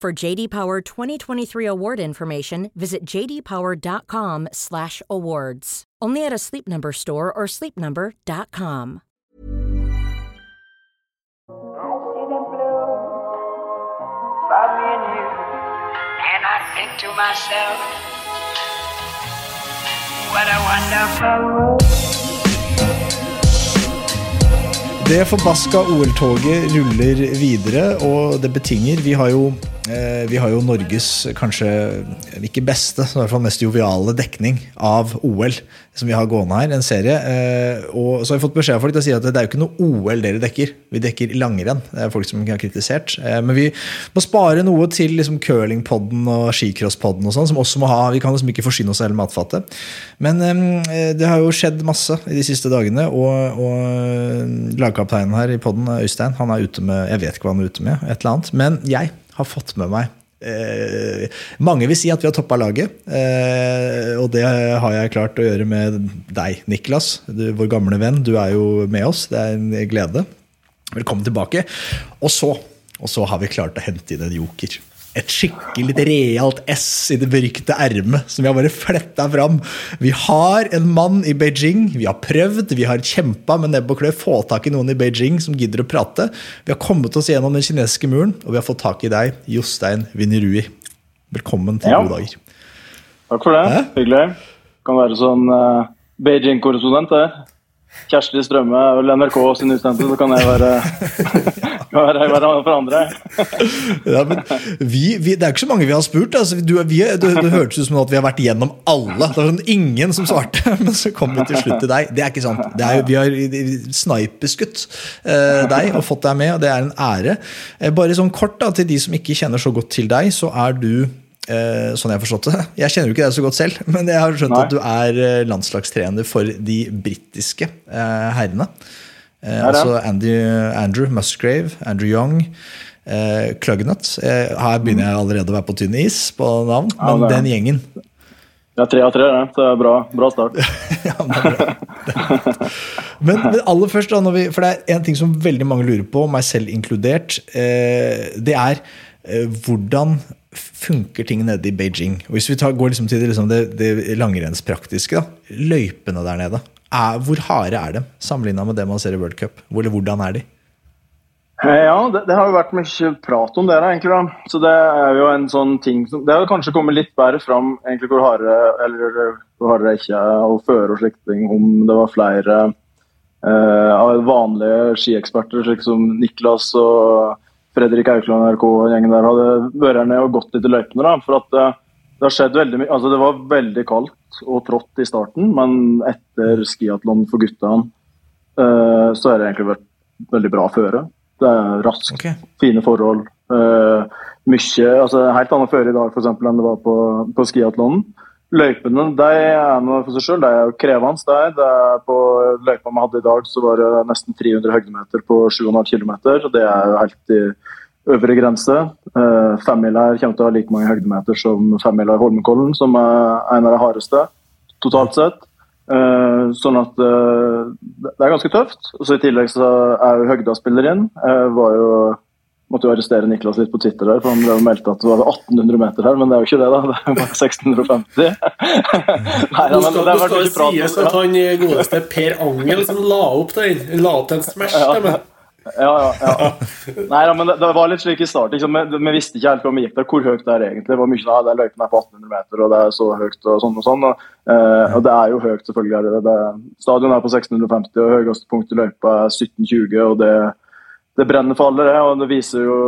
For JD Power 2023 award information, visit jdpower.com/awards. Only at a Sleep Number store or sleepnumber.com. about me and you. I think to myself, what a wonderful world. Det forbaska OL-toget ruller videre, og det betinger Vi har jo, vi har jo Norges kanskje ikke beste, i hvert fall mest joviale dekning av OL som vi har gående her. En serie. Eh, og så har vi fått beskjed av folk til å si at det er jo ikke noe OL dere dekker. Vi dekker langrenn. Det er folk som har kritisert. Eh, men vi må spare noe til liksom curlingpodden og skicrosspodden og sånn, som også må ha Vi kan liksom ikke forsyne oss av hele matfatet. Men eh, det har jo skjedd masse i de siste dagene, og, og lagkapteinen her i podden, Øystein, han er ute med Jeg vet ikke hva han er ute med, et eller annet. Men jeg har fått med meg Eh, mange vil si at vi har toppa laget, eh, og det har jeg klart å gjøre med deg, Niklas. Du, vår gamle venn. Du er jo med oss. Det er en glede. Velkommen tilbake. Og så, og så har vi klart å hente inn en joker. Et skikkelig realt S i det beryktede ermet som vi har bare fletta fram. Vi har en mann i Beijing. Vi har prøvd, vi har kjempa med nebb og klør få tak i noen i Beijing som gidder å prate. Vi har kommet oss gjennom den kinesiske muren, og vi har fått tak i deg, Jostein Winnerui. Velkommen til Ja. Gode dager. Takk for det. Hæ? Hyggelig. Kan være sånn uh, Beijing-korrespondent der. Kjersti Strømme er vel NRK sin utsendte, så kan jeg være, være, være for andre. Ja, men vi, vi, det er ikke så mange vi har spurt. Altså, du, vi, det, det hørtes ut som at vi har vært igjennom alle. Det var sånn ingen som svarte, men så kom vi til slutt til deg. Det er ikke sant. Det er vi har sniperskutt eh, deg og fått deg med, og det er en ære. Eh, bare sånn kort da, til de som ikke kjenner så godt til deg, så er du Sånn jeg har forstått det. Jeg kjenner jo ikke deg så godt selv, men jeg har skjønt Nei. at du er eh, landslagstrener for de britiske eh, herrene. Eh, altså Andy, Andrew Musgrave, Andrew Young, eh, Clugnut. Eh, her begynner jeg allerede å være på tynn is på navn, Ja, men er- den gjengen er tre av tre, det. Så det er bra, bra start. ja, er bra. men, men aller først, da, når vi, for det er en ting som veldig mange lurer på, meg selv inkludert. Eh, det er eh, hvordan funker ting nede i Beijing? Og Hvis vi tar, går liksom til det, liksom det, det langrennspraktiske, da, løypene der nede. Er, hvor harde er de sammenligna med det man ser i World Cup? Hvor, eller hvordan er de? Eh, Ja, det, det har jo vært mye prat om det, egentlig. da. Så det er jo en sånn ting som Det har kanskje kommet litt bedre fram egentlig hvor harde eller hvor harde ikke er å føre og slike ting, om det var flere eh, vanlige skieksperter, slik som Niklas og Fredrik Aukland NRK-gjengen der hadde vært ned og gått litt i løypene. da, for at eh, det har skjedd veldig mye, altså Det var veldig kaldt og trått i starten, men etter skiatlon for guttene eh, så har det egentlig vært veldig bra føre. Det er raskt, okay. fine forhold. eh, mye, altså Helt annet føre i dag for eksempel, enn det var på, på skiatlonen. Løypene de er noe for seg selv, det er jo krevende. Det er, det er på løypa vi hadde i dag, så var det nesten 300 høydemeter på 7,5 km. Det er jo helt i øvre grense. Uh, Femmila kommer til å ha like mange høydemeter som femmila i Holmenkollen, som er en av de hardeste totalt sett. Eh, sånn at eh, det er ganske tøft. Og så I tillegg så er jo Høgda spiller inn. Jeg var jo måtte jo arrestere Niklas litt på Twitter der, for han meldte at det var 1800 meter her, men det er jo ikke det, da. Det er bare 1650. Nei, da, men det skal sies at han godeste Per Angel som la opp den, la opp den smash Ja. Ja, ja, ja. Nei, ja, men det, det, var litt slik i starten. Liksom, vi, vi, visste ikke helt vi gikk der, hvor høyt det er egentlig. Hvor mye sånn, det er løypen er på 1800 meter, og det er så høyt og sånn og sånn. Og, eh, og det er jo høyt, selvfølgelig. Det, det, stadion er på 1650, og høyeste punkt i løypa er 1720. og det, det brenner for alle, det. Og det viser jo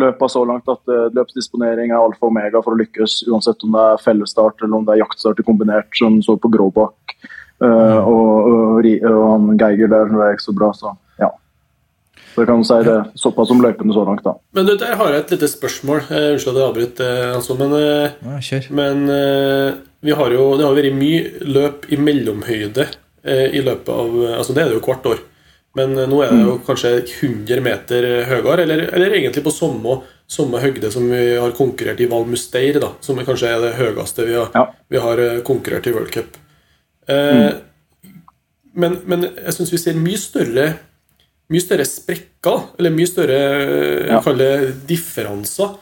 løpet så langt at eh, løpsdisponering er alfa og omega for å lykkes, uansett om det er fellesstart eller om det er jaktstart kombinert, som så på Gråbakk. Uh, og, og, og, han Geiger der, det er ikke så bra, så ja. Så jeg kan si det såpass om løypene så langt, da. Men du, der har jeg et lite spørsmål. Eh, unnskyld at jeg avbryter, altså, men, ja, men vi har jo, det har vært mye løp i mellomhøyde i løpet av Altså, det er det jo hvert år. Men nå er det jo mm. kanskje 100 meter høyere, eller, eller egentlig på samme, samme høgde som vi har konkurrert i Val Musteir, da, som kanskje er det høyeste vi har, ja. vi har konkurrert i World Cup. Eh, mm. men, men, jeg syns vi ser mye større mye større sprekker, eller mye større ja. kalle differanser,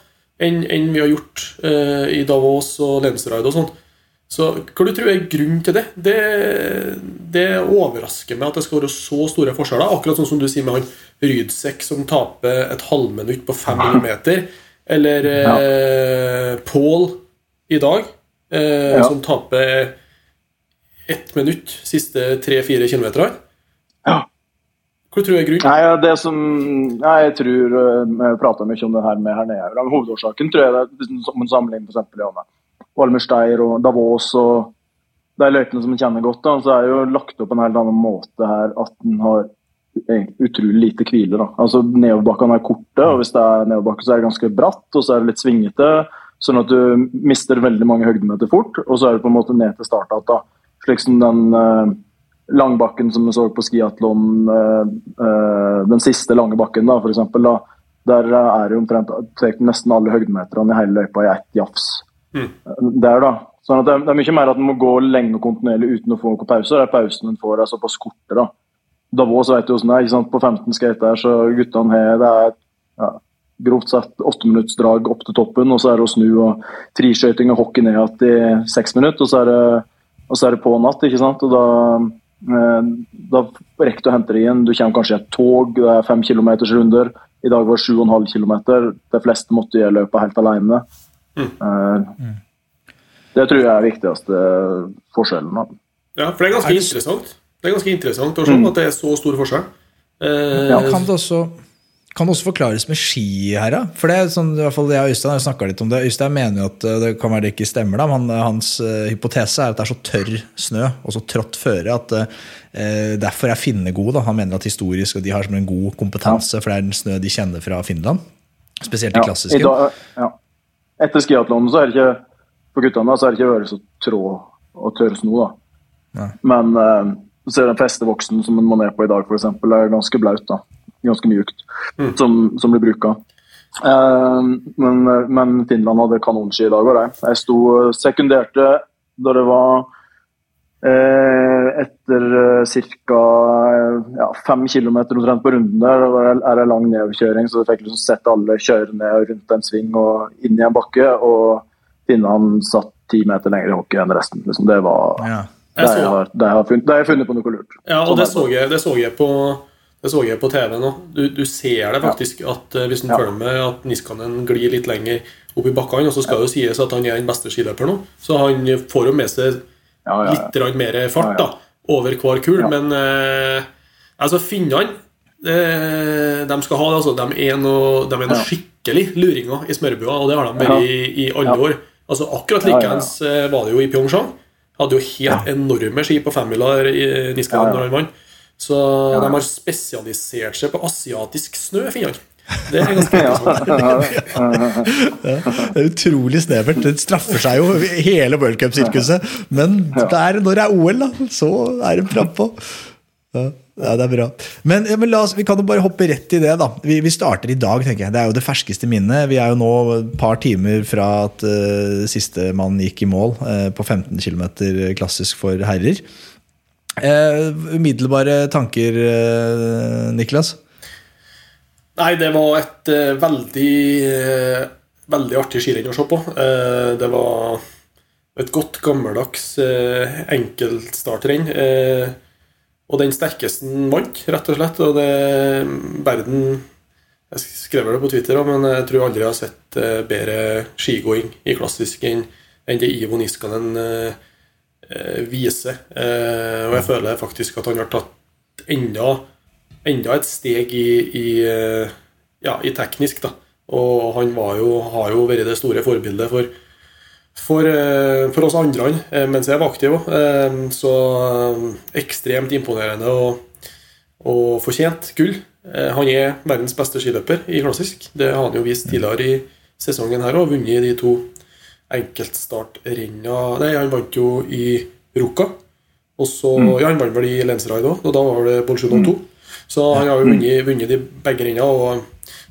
enn, enn, vi har gjort eh, i Davos og Lensride og sånn. Så hva du tror er grunnen til det? det? det? overrasker meg at det skal være så store forskjeller. Akkurat sånn som du sier med han Rydsek som taper et halvminutt på fem millimeter. Eller ja. eh, Paul i dag, eh, ja. som taper ett minutt siste tre-fire kilometerne. Ja. Hva tror du er grunnen? Nei, det som, nei, jeg tror eh, Vi prata mye om det her med her nede. Hovedårsaken tror jeg det er om en sammenligning i med Valmersteir og Davos og de løypene som en kjenner godt. Da, så er det jo lagt opp en helt annen måte her at en har utrolig lite hvile. Altså Nedoverbakkene er korte, og hvis det er nedoverbakke, så er det ganske bratt og så er det litt svingete. Sånn at du mister veldig mange høydemeter fort, og så er det på en måte ned til start igjen. Slik som den eh, Langbakken som vi så på skiatlon, eh, eh, den siste lange bakken, da, for eksempel, der er det omtrent nesten alle høydemeterne i hele løypa i ett jafs. Mm. Der, da. Sånn at det, er mye mer at en må gå lenge og kontinuerlig uten å få noen pauser. Er pausen en får er såpass korte. da. Davos vet du hvordan det er. ikke sant? På 15 skate der, så guttene har det er ja, grovt sett åtteminuttsdrag opp til toppen, og så er det å snu og triskøyting og hockey ned igjen i seks minutter, og så er det, og så er det på natt. ikke sant? Og da Eh, da rekker du å hente det igjen. Du kommer kanskje i et tog, det er fem kilometers runder. I dag var det sju og en. De fleste måtte gjøre løpet helt alene. Mm. mm. Det tror jeg er viktigste forskjellen. Ja, for det er ganske interessant. Det er ganske interessant å se mm. at det er så stor forskjell. Eh, ja, kan det også kan det også forklares med ski her, da? For det er sånn, i hvert fall jeg og Øystein har litt om det. Øystein mener jo at eh, det kan være det ikke stemmer, da, men hans uh, hypotese er at det er så tørr snø og så trått føre at uh, derfor er finnene gode. Da. Han mener at historisk og de har som en god kompetanse, for det er den snø de kjenner fra Finland. Spesielt de klassiske. Ja, dag, ja. Etter skiatlonen så er det ikke for guttene så er det ikke vært så trå og tørr snø. da. Men uh, så er den feste voksen som man er på i dag, f.eks., er ganske blaut. da ganske mjukt, mm. som, som, blir bruka. Uh, men, men, Finland hadde kanonski i dag òg, Jeg sto sekunderte da det var etter uh, ca. Ja, fem km omtrent på runden der. Det er det lang nedoverkjøring, så du fikk liksom sett alle kjøre ned rundt en sving og inn i en bakke. Og finne han satt ti meter lenger i hockey enn resten. Liksom, det var ja. det, jeg har, det, jeg har funnet, det har funnet på noe lurt. Ja, og det så, jeg, det så jeg på det så jeg på TV nå. Du, du ser det faktisk ja. at hvis du ja. følger med at Niskanen glir litt lenger opp i bakkene, og så skal det jo sies at han er den beste skiløperen nå, så han får jo med seg ja, litt mer fart da, over hver kul. Men uh, altså, finnene uh, de skal ha det, altså. De er noe, de er noe skikkelig luringer i smørbua, og det har de vært i, i, alle år. Altså, akkurat likeens var det jo i Pyeongchang. Hadde jo helt enorme ski på femmila i Niskanen når han vant. Så de har spesialisert seg på asiatisk snø, finnene. Det er ganske ja, det er utrolig snevert. Det straffer seg jo hele worldcupsirkuset. Men der, når det er OL, da, så er det frampå. Ja, ja, det er bra. Men, ja, men oss, vi kan jo bare hoppe rett i det. da. Vi, vi, starter i dag. tenker jeg. Det er jo det ferskeste minnet. Vi er jo nå et par timer fra at uh, siste mann gikk i mål uh, på 15 km klassisk for herrer. Uh, umiddelbare tanker, uh, Niklas? Nei, det var et uh, veldig veldig artig skirenn å se på. det var et godt, gammeldags enkeltstartrenn. og den sterkeste vant, rett og slett. Og det verden Jeg skrev det på Twitter, men jeg tror aldri jeg har sett bedre skigåing i klassisk enn det Ivo Niskanen viser. Og jeg føler faktisk at han har tatt enda, enda et steg i, i, ja, i teknisk, da. Og han jo, har jo vært det store forbildet for for, eh, for, oss andre eh, mens jeg var aktiv òg. Eh, så ekstremt imponerende og, og fortjent gull. Han er verdens beste skiløper i klassisk. Det har han jo vist tidligere i sesongen her og vunnet de to enkeltstartrenna Nei, han vant jo i Ruka. Og så, mm. Ja, han vant vel i Lensride òg, og da var det Bolsjunov 2. Mm. Så han har jo vunnet, vunnet de begge rennene.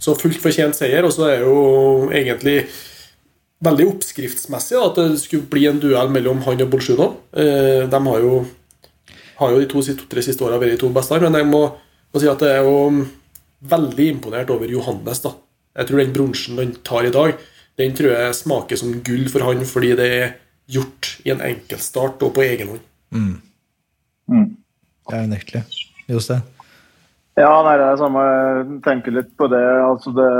Så fullt fortjent seier. Og så er jo egentlig veldig oppskriftsmessig at det skulle bli en duell mellom han og Bolsjuno. Eh, de har jo, har jo de to-tre siste åra vært de to beste, men jeg må, må, si at jeg er jo veldig imponert over Johannes. da. Jeg tror den bronsen han tar i dag, den tror jeg smaker som gull for han fordi det er gjort i en enkeltstart og på egen hånd. Mm. Mm. Det er unektelig. Jostein? Ja, nei, det er samme. Jeg tenker litt på det. Altså det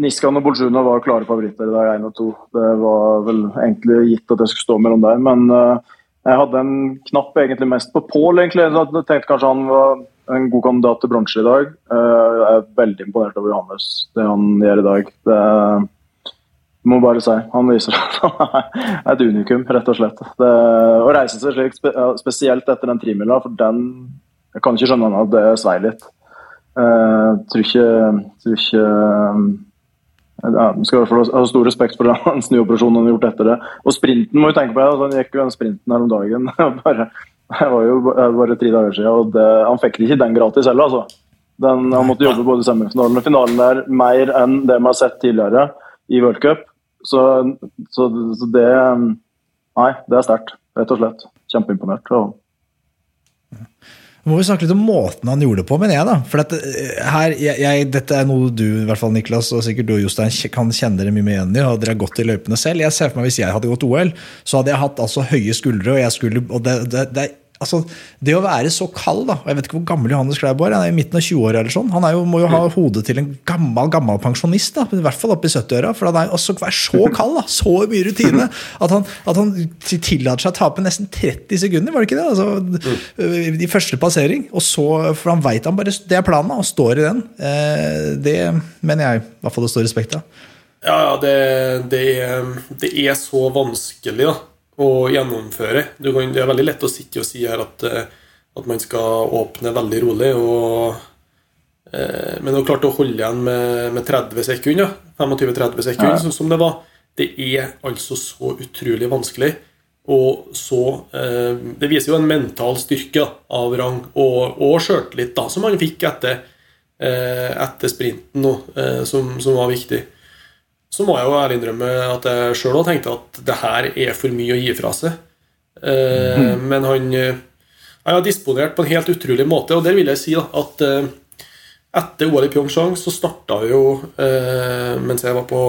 Niskan og Bolsjuna var klare favoritter i dag, én og to. Det var vel egentlig gitt at jeg skulle stå mellom der, men uh, jeg hadde en knapp egentlig mest på Pål, egentlig. Jeg tenkte kanskje han var en god kandidat til bronse i dag. Uh, jeg er veldig imponert over Johannes, det han gjør i dag. Det må bare si. Han viser at han er et unikum, rett og slett. Det, å reise seg slik, spesielt etter den trimila, for den Jeg kan ikke skjønne at det svei litt. Jeg tror ikke, tror ikke ja, skal i hvert fall ha stor respekt for den snuoperasjonen han har gjort etter det. Og sprinten må vi tenke på. Ja, altså, han gikk jo den sprinten her om dagen. bare, det var jo bare tre dager siden, og det, han fikk ikke den gratis heller. altså. Den, han måtte jobbe både i semifinalen og finalen der mer enn det vi har sett tidligere i World Cup. Så, så, så det Nei, det er sterkt, rett og slett. Kjempeimponert. Nå må vi snakke litt om måten han gjorde det på, mener jeg. da. For dette, eh, her, jeg, dette er noe du i hvert fall, Niklas, og sikkert du og Jostein kan kjenne dere mye mer igjen i. og Dere har gått i løypene selv. Jeg ser for meg Hvis jeg hadde gått OL, så hadde jeg hatt altså høye skuldre. og skulle, og det, det, det altså, det å være så kald da, Jeg vet ikke hvor gammel Johannes Kleiborg er, han er i midten av 20-åra. Sånn. Han jo, må jo ha hodet til en gammel gammel pensjonist, da, i hvert fall oppe i 70-åra. For han er også være så kald, da, så mye rutine, at han, at han tillater seg å tape nesten 30 sekunder. var det ikke det? Altså, I første passering. og så, For han veit han bare det er planen, og står i den. Eh, det mener jeg i hvert fall det står respekt av. Ja, ja det, det, det er så vanskelig, da å gjennomføre. Kan, det er veldig lett å sitte og si her at, eh, at man skal åpne veldig rolig. Og, eh, men å klart å holde igjen med, med 30 sekunder, 25-30 sekunder, ja. som det var, det er altså så utrolig vanskelig. Og så eh, Det viser jo en mental styrke av rang, og, og sjøltillit, som han fikk etter, eh, etter sprinten, nå, eh, som, som var viktig så må jeg jo ærlig innrømme at jeg sjøl òg tenkte at det her er for mye å gi fra seg. Mm. Men han, eh, han har disponert på en helt utrolig måte, og der vil jeg si da, at eh, etter OL i Pyeongchang så starta jo, mens jeg var på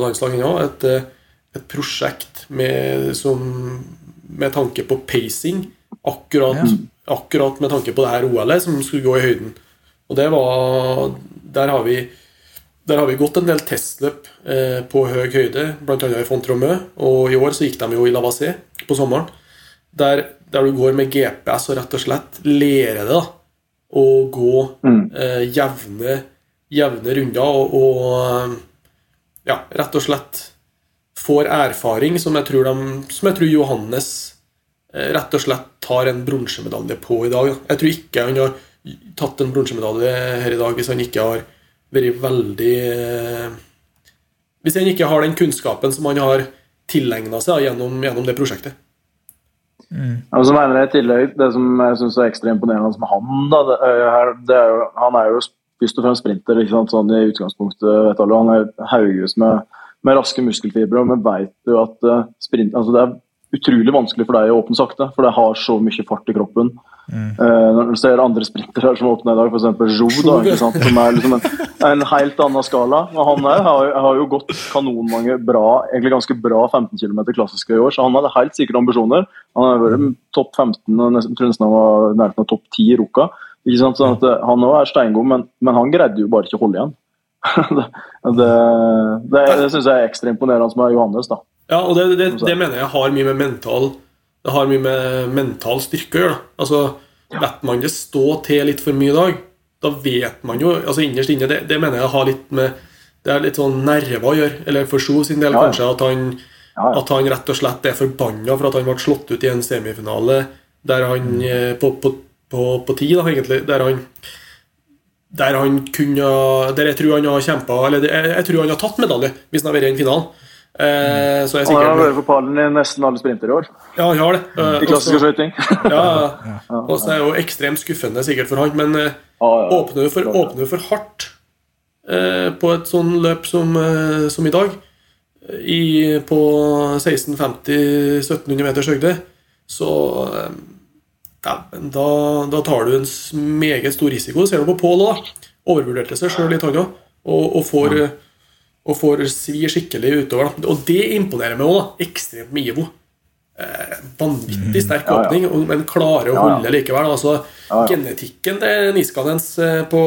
landslaget ennå, et, et prosjekt med, som, med, tanke på pacing. Akkurat, ja. akkurat med tanke på det her OL-et som skulle gå i høyden. Og det var Der har vi der har vi gått en del testløp eh, på høy høyde, bl.a. i Fontromø. Og i år så gikk de jo i Lavassé på sommeren. Der, der, du går med GPS og rett og slett lærer det å gå mm. eh, jevne, jevne, runder og, og, ja, rett og slett får erfaring som jeg tror, de, som jeg tror Johannes eh, rett og slett tar en bronsemedalje på i dag. Jeg tror ikke han har tatt en bronsemedalje her i dag hvis han ikke har vært veldig eh, Hvis en ikke har den kunnskapen som han har tilegna seg gjennom, gjennom, det prosjektet. Mm. Altså, mener jeg i tillegg, Det som jeg syns er ekstra imponerende med han, da, det er, det er jo, han er jo først og fremst sprinter ikke sant, sånn i utgangspunktet. vet alle, Han er hauges med, med, raske muskelfibre, og vi vet jo at uh, sprint, altså det er utrolig vanskelig for deg å åpne sakte. For det har så mye fart i kroppen. Eh, når du ser andre sprintere som åpner i dag, f.eks. Jo, da, ikke sant? som er liksom en, en helt annen skala. Og han er, har, har jo gått kanonmange bra, egentlig ganske bra 15 km klassiske i år, så han hadde helt sikre ambisjoner. Han har vært topp 15 og nesten, tror nesten han var nærheten av topp 10 i Ruka. Ikke sant? Sånn at eh, Han òg er steingod, men, men han greide jo bare ikke å holde igjen. det det, det, det syns jeg er ekstra imponerende med Johannes. da. Ja, og det, det, det mener jeg har mye med mental Det har mye med mental styrke å gjøre. Altså, Lar man det stå til litt for mye i dag, da vet man jo altså Innerst inne, det, det mener jeg har litt med Det er litt sånn nerver å gjøre. Eller for Sjo sin del, Ja, ja. kanskje, at han, Ja, ja. at han rett og slett er forbanna for at han ble slått ut i en semifinale der han Mm. eh, på, på, på, på ti, da, egentlig, der han der han kunne Der jeg tror han har kjempa Eller jeg, jeg tror han har tatt medalje hvis han har vært i en finalen. Eh, så jeg er Han har vært på pallen i nesten alle sprinter i år. Ja, han har det. Eh, I klassisk skøyting. ja, ja. Og så er det jo ekstremt skuffende sikkert for han, men eh, Ja, ja, ja. åpner jo for, åpner for hardt eh, på et sånn løp som, eh, som i dag, i, på 1650-1700 meters høyde, så eh, dæven, da, da tar du en meget stor risiko. Ser du på Pål òg. Overvurderte seg sjøl litt, han òg. Og, og får, eh, og får svi skikkelig utover. Da. Og det imponerer meg òg, ekstremt med Ivo. Eh, vanvittig sterk Ja, ja. åpning, men klarer å Ja, ja. holde likevel. Altså, Ja, ja. Genetikken til Niskanens eh, på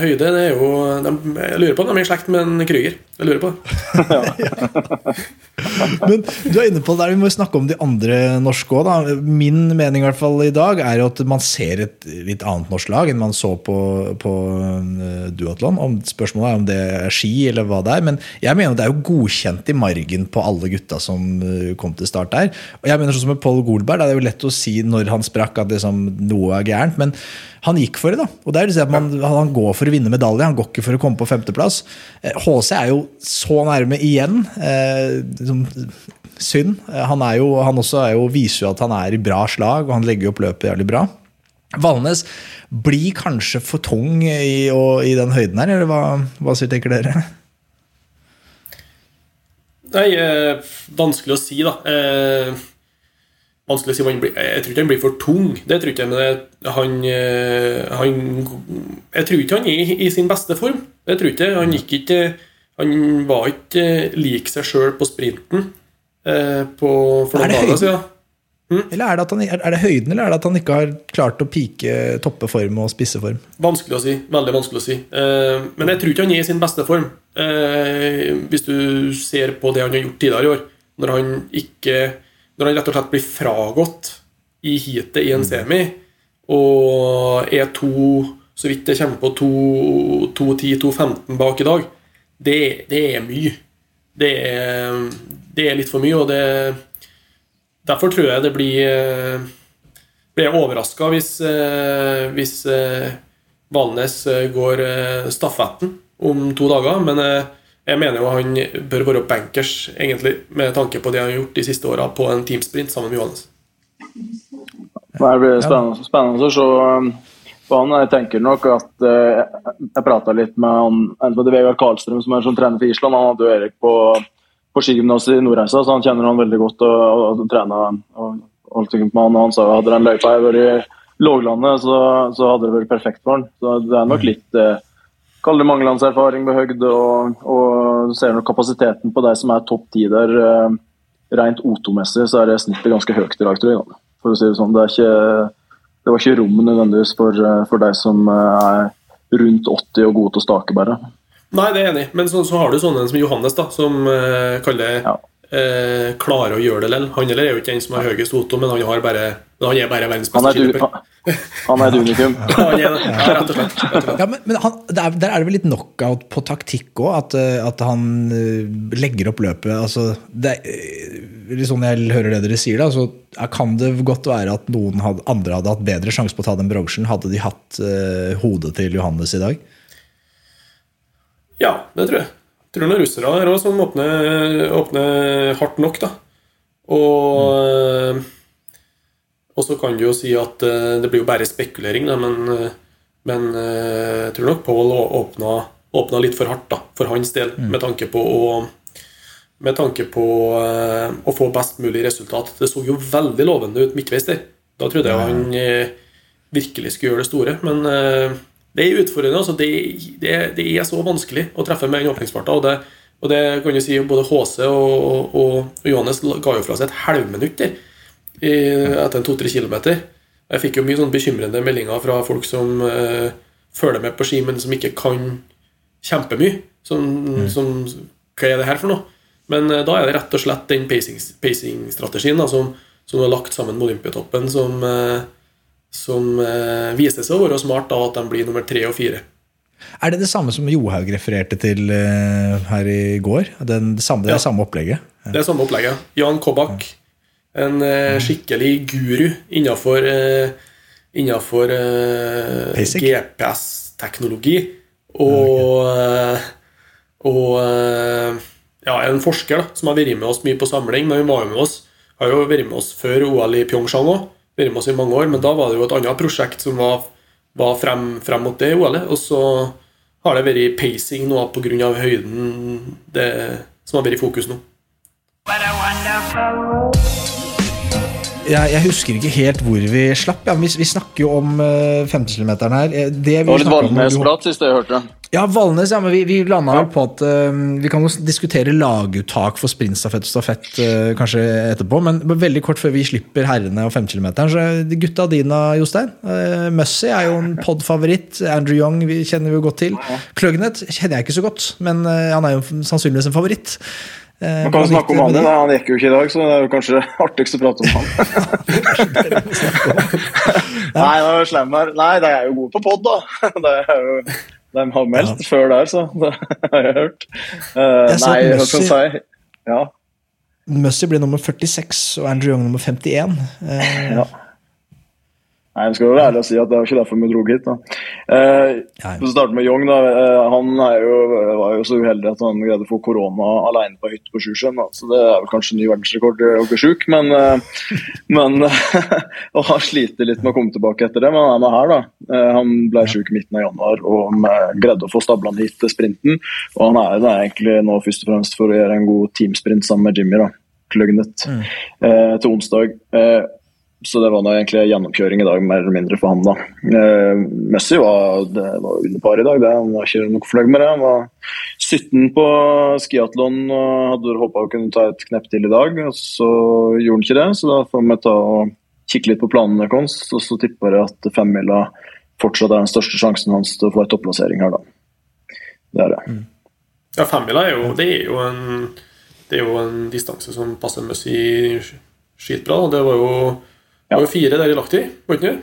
høyde, det er jo de, Jeg lurer på om de er i slekt med en Krüger. Jeg lurer på det. Men du er inne på det Vi må snakke om de andre norske òg. Min mening i hvert fall i dag er at man ser et litt annet norsk lag enn man så på, på eh, duatlon. Spørsmålet er om det er ski eller hva det er. Men jeg mener det er jo godkjent i margen på alle gutta som eh, kom til start der. Og jeg mener sånn som med Paul Golberg, det er jo lett å si når han sprakk at liksom, noe er gærent. Men han gikk for det, da. Og det er liksom at man, Han går for å vinne medalje, han går ikke for å komme på femteplass. Eh, HC er jo så nærme igjen. Eh, liksom, synd. Eh, Han, er jo, han også er jo, viser jo at han er i bra slag, og han legger opp løpet jævlig bra. Valnes blir kanskje for tung i, og, i den høyden her, eller hva, hva tenker dere? Nei, eh, vanskelig å si, da. Eh, vanskelig å si om han blir Jeg tror ikke han blir for tung. Det tror ikke jeg, men det- han, eh, han Jeg tror ikke han er i, i sin beste form. Det tror ikke jeg. Han gikk ikke Han var ikke lik seg sjøl på sprinten eh, på, for noen dager høyden? Mm? Eller er det, han, er det høyden, eller er det at han ikke har klart å pike toppe form og spisse form? Vanskelig å si. Veldig vanskelig å si. Eh, men jeg tror ikke han er i sin beste form. Eh, hvis du ser på det han har gjort tidligere i år, når han ikke Når han rett og slett blir fragått i heatet i en semi, og er to Så vidt jeg kommer på 2.10-2.15 bak i dag, det, det er mye. Det er, det er litt for mye, og det Derfor tror jeg det blir eh, blir jeg overraska hvis, eh, hvis eh, Valnes går stafetten om to dager. Men jeg mener jo han bør være bankers, egentlig, med tanke på det han har gjort de siste åra på en teamsprint sammen med Johannes. Det blir spennende, spennende å se um, på han. Jeg tenker nok at eh, Jeg prata litt med han, en som heter Vegard Karlstrøm, som er som trener for Island. Han hadde jo Erik på, på skigymnaset i Nordreisa, så han kjenner han veldig godt. og, og, og trener og holdt med han, og han sa hadde den løypa vært i låglandet, så, så hadde det vært perfekt for han. Så det er nok litt eh, Kall det med høgde, og, og ser nok kapasiteten på de som er topp ti der. Eh, rent O2-messig så er det snittet ganske høyt i dag, tror jeg. For å si det sånn. Det, er ikke, det var ikke rom nødvendigvis for, eh, for de som eh, er rundt 80 og gode til å stake, bare. Nei, det er jeg enig i, men så, så har du sånne som Johannes, da, som uh, kaller Ja. uh, klarer å gjøre det likevel. Han eller er jo ikke den som har høyest O2, men han, har bare, han er bare verdens beste er, skiløper. Han er et unikum. Ja, rett og slett. Rett og slett. Ja, men, men han, det er, Der er det vel litt knockout på taktikk òg? At, eh, at han eh, legger opp løpet altså, det er, eh, sånn jeg hører det dere sier, da, så kan det godt være at noen hadde, andre hadde hatt bedre sjanse på å ta den bronsen, hadde de hatt uh, hodet til Johannes i dag? Ja, det tror jeg. Jeg tror noen russere her også som åpner, åpner hardt nok, da. Og Og så kan du jo si at eh, det blir jo bare spekulering, da, men, eh, men eh, jeg tror nok Paul åpna, åpna litt for hardt, da, for hans del, med tanke på å med tanke på å få best mulig resultat. Det så jo veldig lovende ut midtveis der. Da trodde jeg han virkelig skulle gjøre det store. Men det er utfordrende. altså det, det, det, er så vanskelig å treffe med den åpningsfarta. Og det, og det kan du si både HC og, og, og Johannes ga jo fra seg et halvminutt der etter en to-tre kilometer. Jeg fikk jo mye sånn bekymrende meldinger fra folk som uh, følger med på ski, men som ikke kan kjempemye. Som, mm. som Hva er det her for noe? Men uh, da er det rett og slett den pacing-strategien pacing som, som er lagt sammen med Olympiatoppen, som, uh, som viser seg å være smart da at de blir nummer tre og fire. Er det det samme som Johaug refererte til her i går? Den, det, samme, det er samme opplegget? Ja. Det er samme opplegget. Jan Kobak. Ja en eh, skikkelig guru innenfor, eh, innenfor eh, GPS-teknologi. Og, og ja, en forsker da, som har vært med oss mye på samling. Men hun var jo med oss, har jo vært med oss før OL i Pyeongchang òg. Vært med oss i mange år, men da var det jo et annet prosjekt som var, var frem, frem, mot det OL-et. Og så har det vært pacing nå pga. høyden det, som har vært i fokus nå. What a wonderful jeg, jeg, husker ikke helt hvor vi slapp. Ja, vi, vi, snakker jo om uh, 50 km her. Eh, det, det var litt Valnes-prat sist jeg hørte. Ja, Valnes, ja, men vi, vi landa ja. på at uh, vi kan jo diskutere laguttak for sprintstafett og stafett uh, kanskje etterpå. Men veldig kort før vi slipper herrene og 5 km, så gutta dine, Jostein. Uh, Mussy er jo en pod-favoritt. Andrew Young vi kjenner vi jo godt til. Kløgnet kjenner jeg ikke så godt, men han er jo sannsynligvis en favoritt. Eh, Man kan jo snakke om han, da. han gikk jo ikke i dag, så det er jo kanskje artigst å prate om han. Nei, det er slem her. Nei, de er jo gode på pod, da. Det er jo, de har meldt ja. før der, så det har jeg hørt. Uh, jeg nei, hva skal jeg si? Ja. Mussy blir nummer 46 og Andrew Young nummer 51. Uh, eh, ja. Nei, jeg skal være ærlig og si at Det var ikke derfor vi dro hit. da. Eh, for å starte med Young. da, eh, Han jo, var jo så uheldig at han greide å få korona alene på hytte på Sjusjøen. Så det er vel kanskje ny verdensrekord å bli sjuk, men, eh, men Og har slitt litt med å komme tilbake etter det, men han er med her. da. Eh, han ble sjuk i midten av januar og greide å få stabla han hit til sprinten. Og han er der egentlig nå først og fremst for å gjøre en god teamsprint sammen med Jimmy. da. Kløgnet mm. eh, til onsdag. Så det var nå egentlig gjennomkjøring i dag, mer eller mindre for han. da. Eh, Messi var, det var under par i dag, det. han var ikke noe fornøyd med det. Han var 17 på skiatlon og hadde håpa å kunne ta et knepp til i dag. og Så gjorde han ikke det, så da får vi ta og kikke litt på planene hans. Og så tipper jeg at femmila fortsatt er den største sjansen hans til å få en topplassering her, da. Det er det. Mm. Ja, femmila er jo, det er jo en det er jo en distanse som passer Messi skitbra. Det var jo det var jo fire der i Lahti, var ikke det?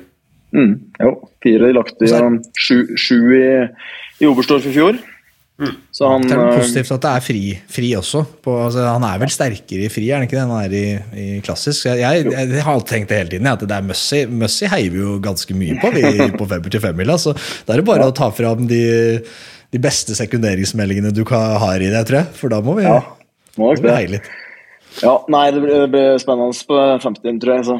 Mm, jo, fire i Lahti og sju, sju i, i Oberstdorf i fjor. Mm. Så han, det er eh, positivt at det er fri, fri også. På, altså, han er vel sterkere i fri er han ikke det, enn han er i, i klassisk? Jeg, jeg, jeg, har tenkt det hele tiden, at det er Mussy. Mussy heier vi jo ganske mye på vi, på femmer til femmila. Så da er det bare ja. å ta fram de, de beste sekunderingsmeldingene du kan, har i det, tror jeg. For da må vi, ja, må må vi heie litt. Ja, nei, det blir, det blir spennende på 50, tror jeg. Så.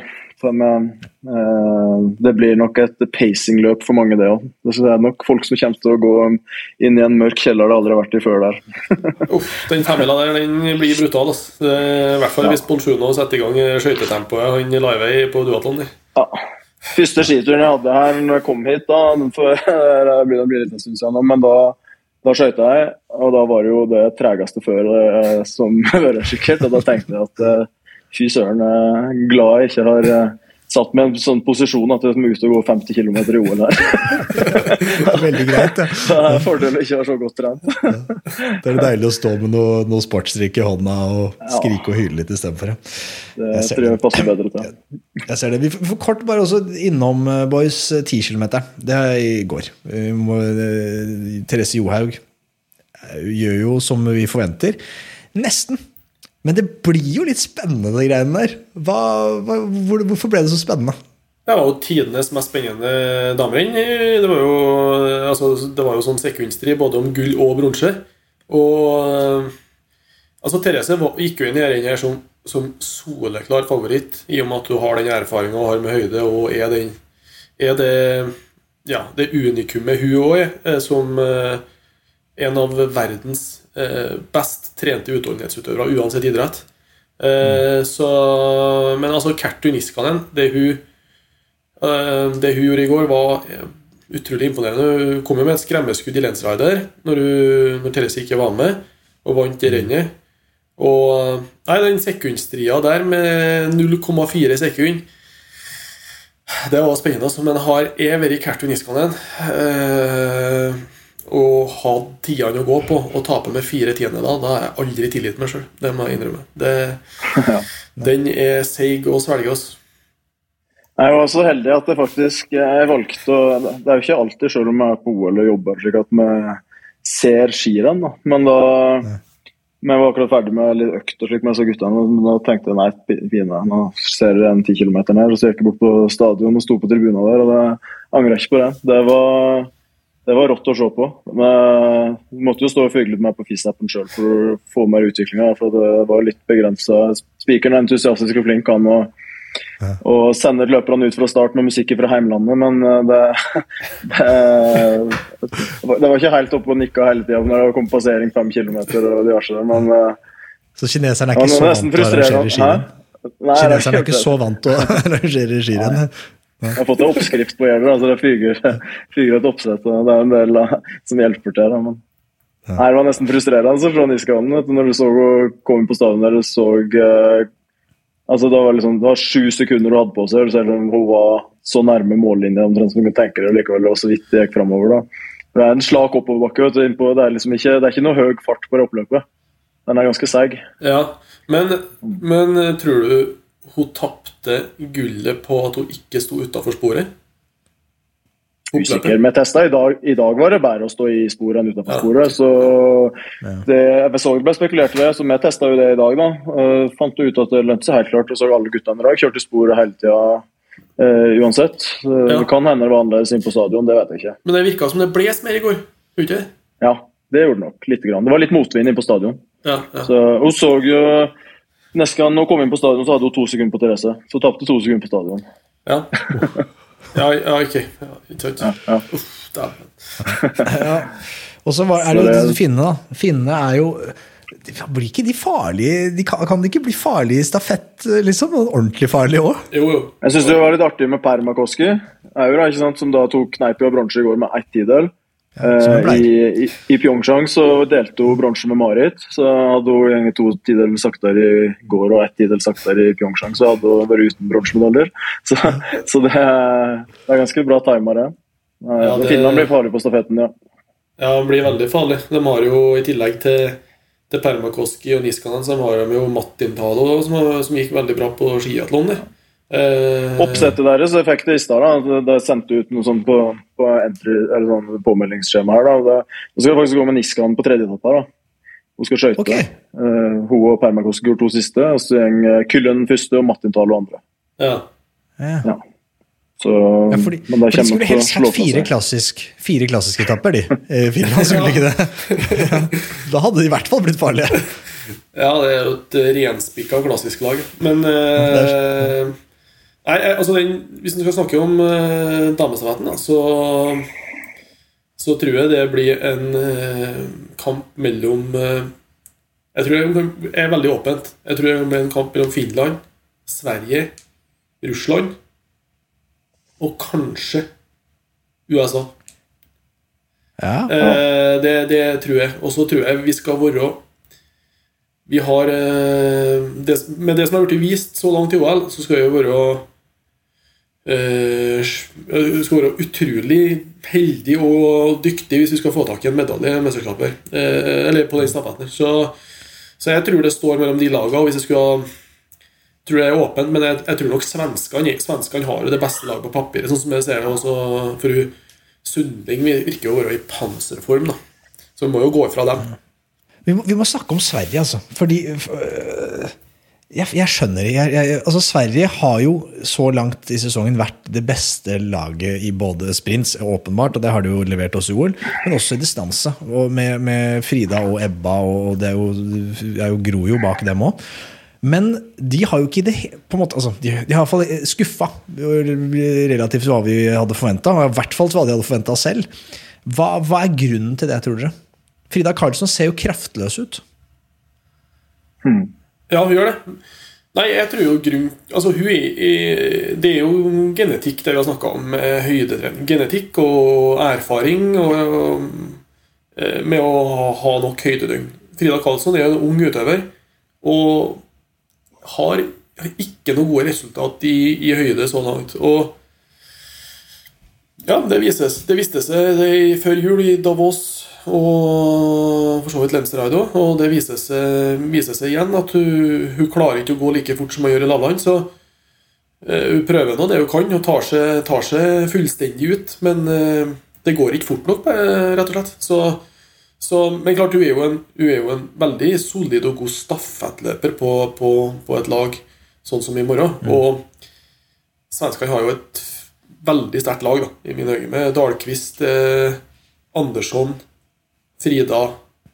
Men uh, det blir nok et pacingløp for mange, det òg. Det er nok folk som kommer til å gå inn i en mørk kjeller det aldri har vært i før der. Uff, den femmila der den blir brutal. Altså. Det, I hvert fall ja. hvis Bolsjuno setter i gang skøytetempoet han live på duatlon. Ja. Første skituren jeg hadde her når jeg kom hit, da, for, det blir, det blir litt en stund siden, men da da skøyta jeg, og da var det jo det tregeste før eh, som hører sikkert. Og da tenkte jeg at eh, fy søren, glad jeg ikke har eh, satt med en sånn posisjon at jeg må ut og gå 50 km i OL her. Veldig greit, ja. Det er fordel å ikke være så godt trent. ja. Det er deilig å stå med noe, noe sportsdrikk i hånda og skrike og hyle litt istedenfor. Det jeg tror jeg passer bedre til. Jeg ser det. Vi får kort bare også innom eh, Boys 10 km. Det er i går. Therese Johaug gjør jo som vi forventer. Nesten men det blir jo litt spennende, de greiene der. Hva, hva, hvor, hvorfor ble det så spennende? Det var jo tidenes mest spennende damerenn. Det var jo, altså, det var jo sånn sekundstrid både om gull og bronse. Og altså, Therese gikk jo inn i dette som, som soleklar favoritt, i og med at du har den erfaringa hun har med høyde, og er, den, er det, ja, det unikummet hun òg er, eh, som eh, en av verdens best trente utholdenhetsutøvere uansett idrett. Mm. Så, men altså Kertu Niskanen, det hun Eh, Det hun gjorde i går, var eh, utrolig imponerende. Hun kom jo med et skremmeskudd i Lensrider når, hun- når Therese ikke var med, og vant i rennet. Og nei, den sekundstria der med 0,4 sekund Det var spennende, altså. Men har jeg vært Kertu Niskanen eh, og ha tidene å gå på og tape med fire tiendedeler, da har jeg aldri tilgitt meg sjøl. Det må jeg innrømme. Det, Den er seig å svelge, oss. Jeg var så heldig at jeg faktisk jeg valgte å Det er jo ikke alltid, selv om jeg er på OL og jobber, slik at vi ser skirenn. da. Men da vi var akkurat ferdig med litt økt og slik men så guttene, og da tenkte jeg nei, fine, nå ser jeg en ti kilometer ned. Og så gikk jeg bort på stadion og sto på tribunen der, og det angrer jeg ikke på det. Det var, det var rått å se på. Men jeg måtte jo stå og fygle meg på FIS-appen sjøl for å få mer utvikling. For det var litt begrensa. Spikeren er entusiastisk og flink, han. og og sender løperne ut fra start med musikk fra heimlandet, men eh, det, det, det var ikke helt oppe og nikka hele tida når det kom passering fem kilometer og diverse, men eh, Så kineserne er ikke så vant til å arrangere skirenn? Hæ? Er Kineserne er ikke så vant til å arrangere skirenn. Jeg har fått en oppskrift på Gjelder, altså det fyger, et oppsett. og Det er en del som hjelper til. Da, men. ja. Det var nesten frustrerende altså, fra Niskanen. Når du så å komme på staven der du så eh, altså Det var liksom, det var sju sekunder hun hadde på seg, selv om hun var så nærme mållinja omtrent som du kunne tenke deg, likevel og så vidt det gikk framover. da. Det er en slak oppoverbakke. vet du, innpå, Det er liksom ikke, det er ikke noe høy fart på det oppløpet. Den er ganske seig. Ja, men, men tror du hun tapte gullet på at hun ikke sto utafor sporet? usikker. Med testa i dag, i dag var det bedre å stå i sporet enn utenfor Ja. sporet. Så det, jeg så det ble spekulert ved, så vi testa jo det i dag. da. Uh, fant ut at det lønte seg helt klart. og så alle guttene i dag kjørte sporet hele tida uh, uansett. Uh, Ja. Det kan hende det var annerledes inn på stadion, det vet jeg ikke. Men det virka som det bles mer i går. Ikke? Ja, det gjorde det nok. Lite grann. Det var litt motvind inn på stadion. Ja, ja. Så Hun så jo Neste gang hun kom inn på stadion, så hadde hun to sekunder på Therese. Så tapte to sekunder på stadion. Ja, ja, ja ok. Ja. Ja. Uff. Ja. Og så var- er det jo finnene, da. Finnene er jo de blir ikke de farlige de kan, kan de ikke bli farlige i stafett, liksom? Ordentlig farlige òg? Jo, jo. Jeg syns det var litt artig med Permakoski, Aura, ikke sant, som da tok Kneipi og bronse i går med ett tidel. Det Eh, I, i, I Pyeongchang så delte hun bronse med Marit. Så hadde hun egentlig to tidel saktere i går og ett tidel saktere i Pyeongchang, så hadde hun vært uten bronsemedaljer. Så, så det, er, det er ganske bra timer, det. Ja, det- Finland blir farlig på stafetten, ja. Ja, han blir veldig farlig. De har jo i tillegg til, til Permakoski og Niskanen, så har de jo Martin Talo, som, som gikk veldig bra på skiatlon. der. Eh, Oppsettet deres jeg fikk det i stad. da. Det- Det sendte ut noe sånt på, på entry, eller sånn påmeldingsskjema her. da. Det, Nå skal jeg faktisk gå med Niskan på tredje etappe. her, da. Hun skal skøyte. Ok. Uh, hun og Permakoski går to siste. og Så går Kyllen første og Martin og andre. ja. Ja. Så, Ja, fordi, men det de kommer skulle nok til å helst slå hatt fire, klassisk, fire klassiske etapper, de. Eh, Finland skulle ikke det. Da hadde de i hvert fall blitt farlige. Ja, det er jo et eh, renspikka klassisk lag. Men eh, Nei, eh, altså den, Hvis vi skal snakke om uh, damestafetten, da, så Så tror jeg det blir en uh, kamp mellom uh, Jeg tror det er veldig åpent. Jeg tror det blir en kamp mellom Finland, Sverige, Russland og kanskje USA. Ja. Eh, det, det tror jeg. Og så tror jeg vi skal være Vi har eh, det, Med det som har blitt vist så langt i OL, så skal vi være eh, Vi skal være utrolig heldige og dyktige hvis vi skal få tak i en medalje i mesterskapet. Eh, eller på den stafetten. Så, så jeg tror det står mellom de lagene. Og hvis jeg skulle tror det er åpent, men jeg, jeg tror nok svenskene Svenskene har jo det beste laget på papiret, sånn som jeg ser det. Også for Sundling virker jo å være i panserform, da. Så vi må jo gå ifra dem. Vi, må, vi må snakke om Sverige, altså. Fordi øh, jeg, jeg skjønner jeg, altså Sverige har jo så langt i sesongen vært det beste laget i både sprints, åpenbart, og det har de jo levert oss i OL, men også i distanse. Og med, med Frida og Ebba, og det er jo, det er jo Gro jo bak dem òg. Men de har jo ikke det på en måte, altså, De, de har i hvert fall skuffa relativt hva vi hadde forventa. I hvert fall hva de hadde forventa selv. Hva, hva er grunnen til det, tror dere? Frida Karlsson ser jo kraftløs ut. Ja, hun gjør det. Nei, jeg tror jo grunn Altså, hun er, Det er jo genetikk, det vi har snakka om, høydetrening. Genetikk og erfaring og, eh, med å ha nok høydedøgn. Frida Karlsson er en ung utøver og har ikke noe gode resultat i, i høyde så langt. Og ja, det, vises, det viste seg det før jul i Davos og for så vidt Lemsteride òg. Og det viser seg, viser seg, igjen at hun, hun, klarer ikke å gå like fort som hun gjør i lavland. Så uh, hun prøver nå det hun kan og tar seg, tar seg fullstendig ut. Men uh, det går ikke fort nok, rett og slett. Så, så, men klart, hun er, en, hun er, jo en, veldig solid og god stafettløper på, på, på, et lag sånn som i morgen. Mm. Og svenskene har jo et veldig sterkt lag, da, i mine øyne, med Dahlqvist, eh, Andersson Frida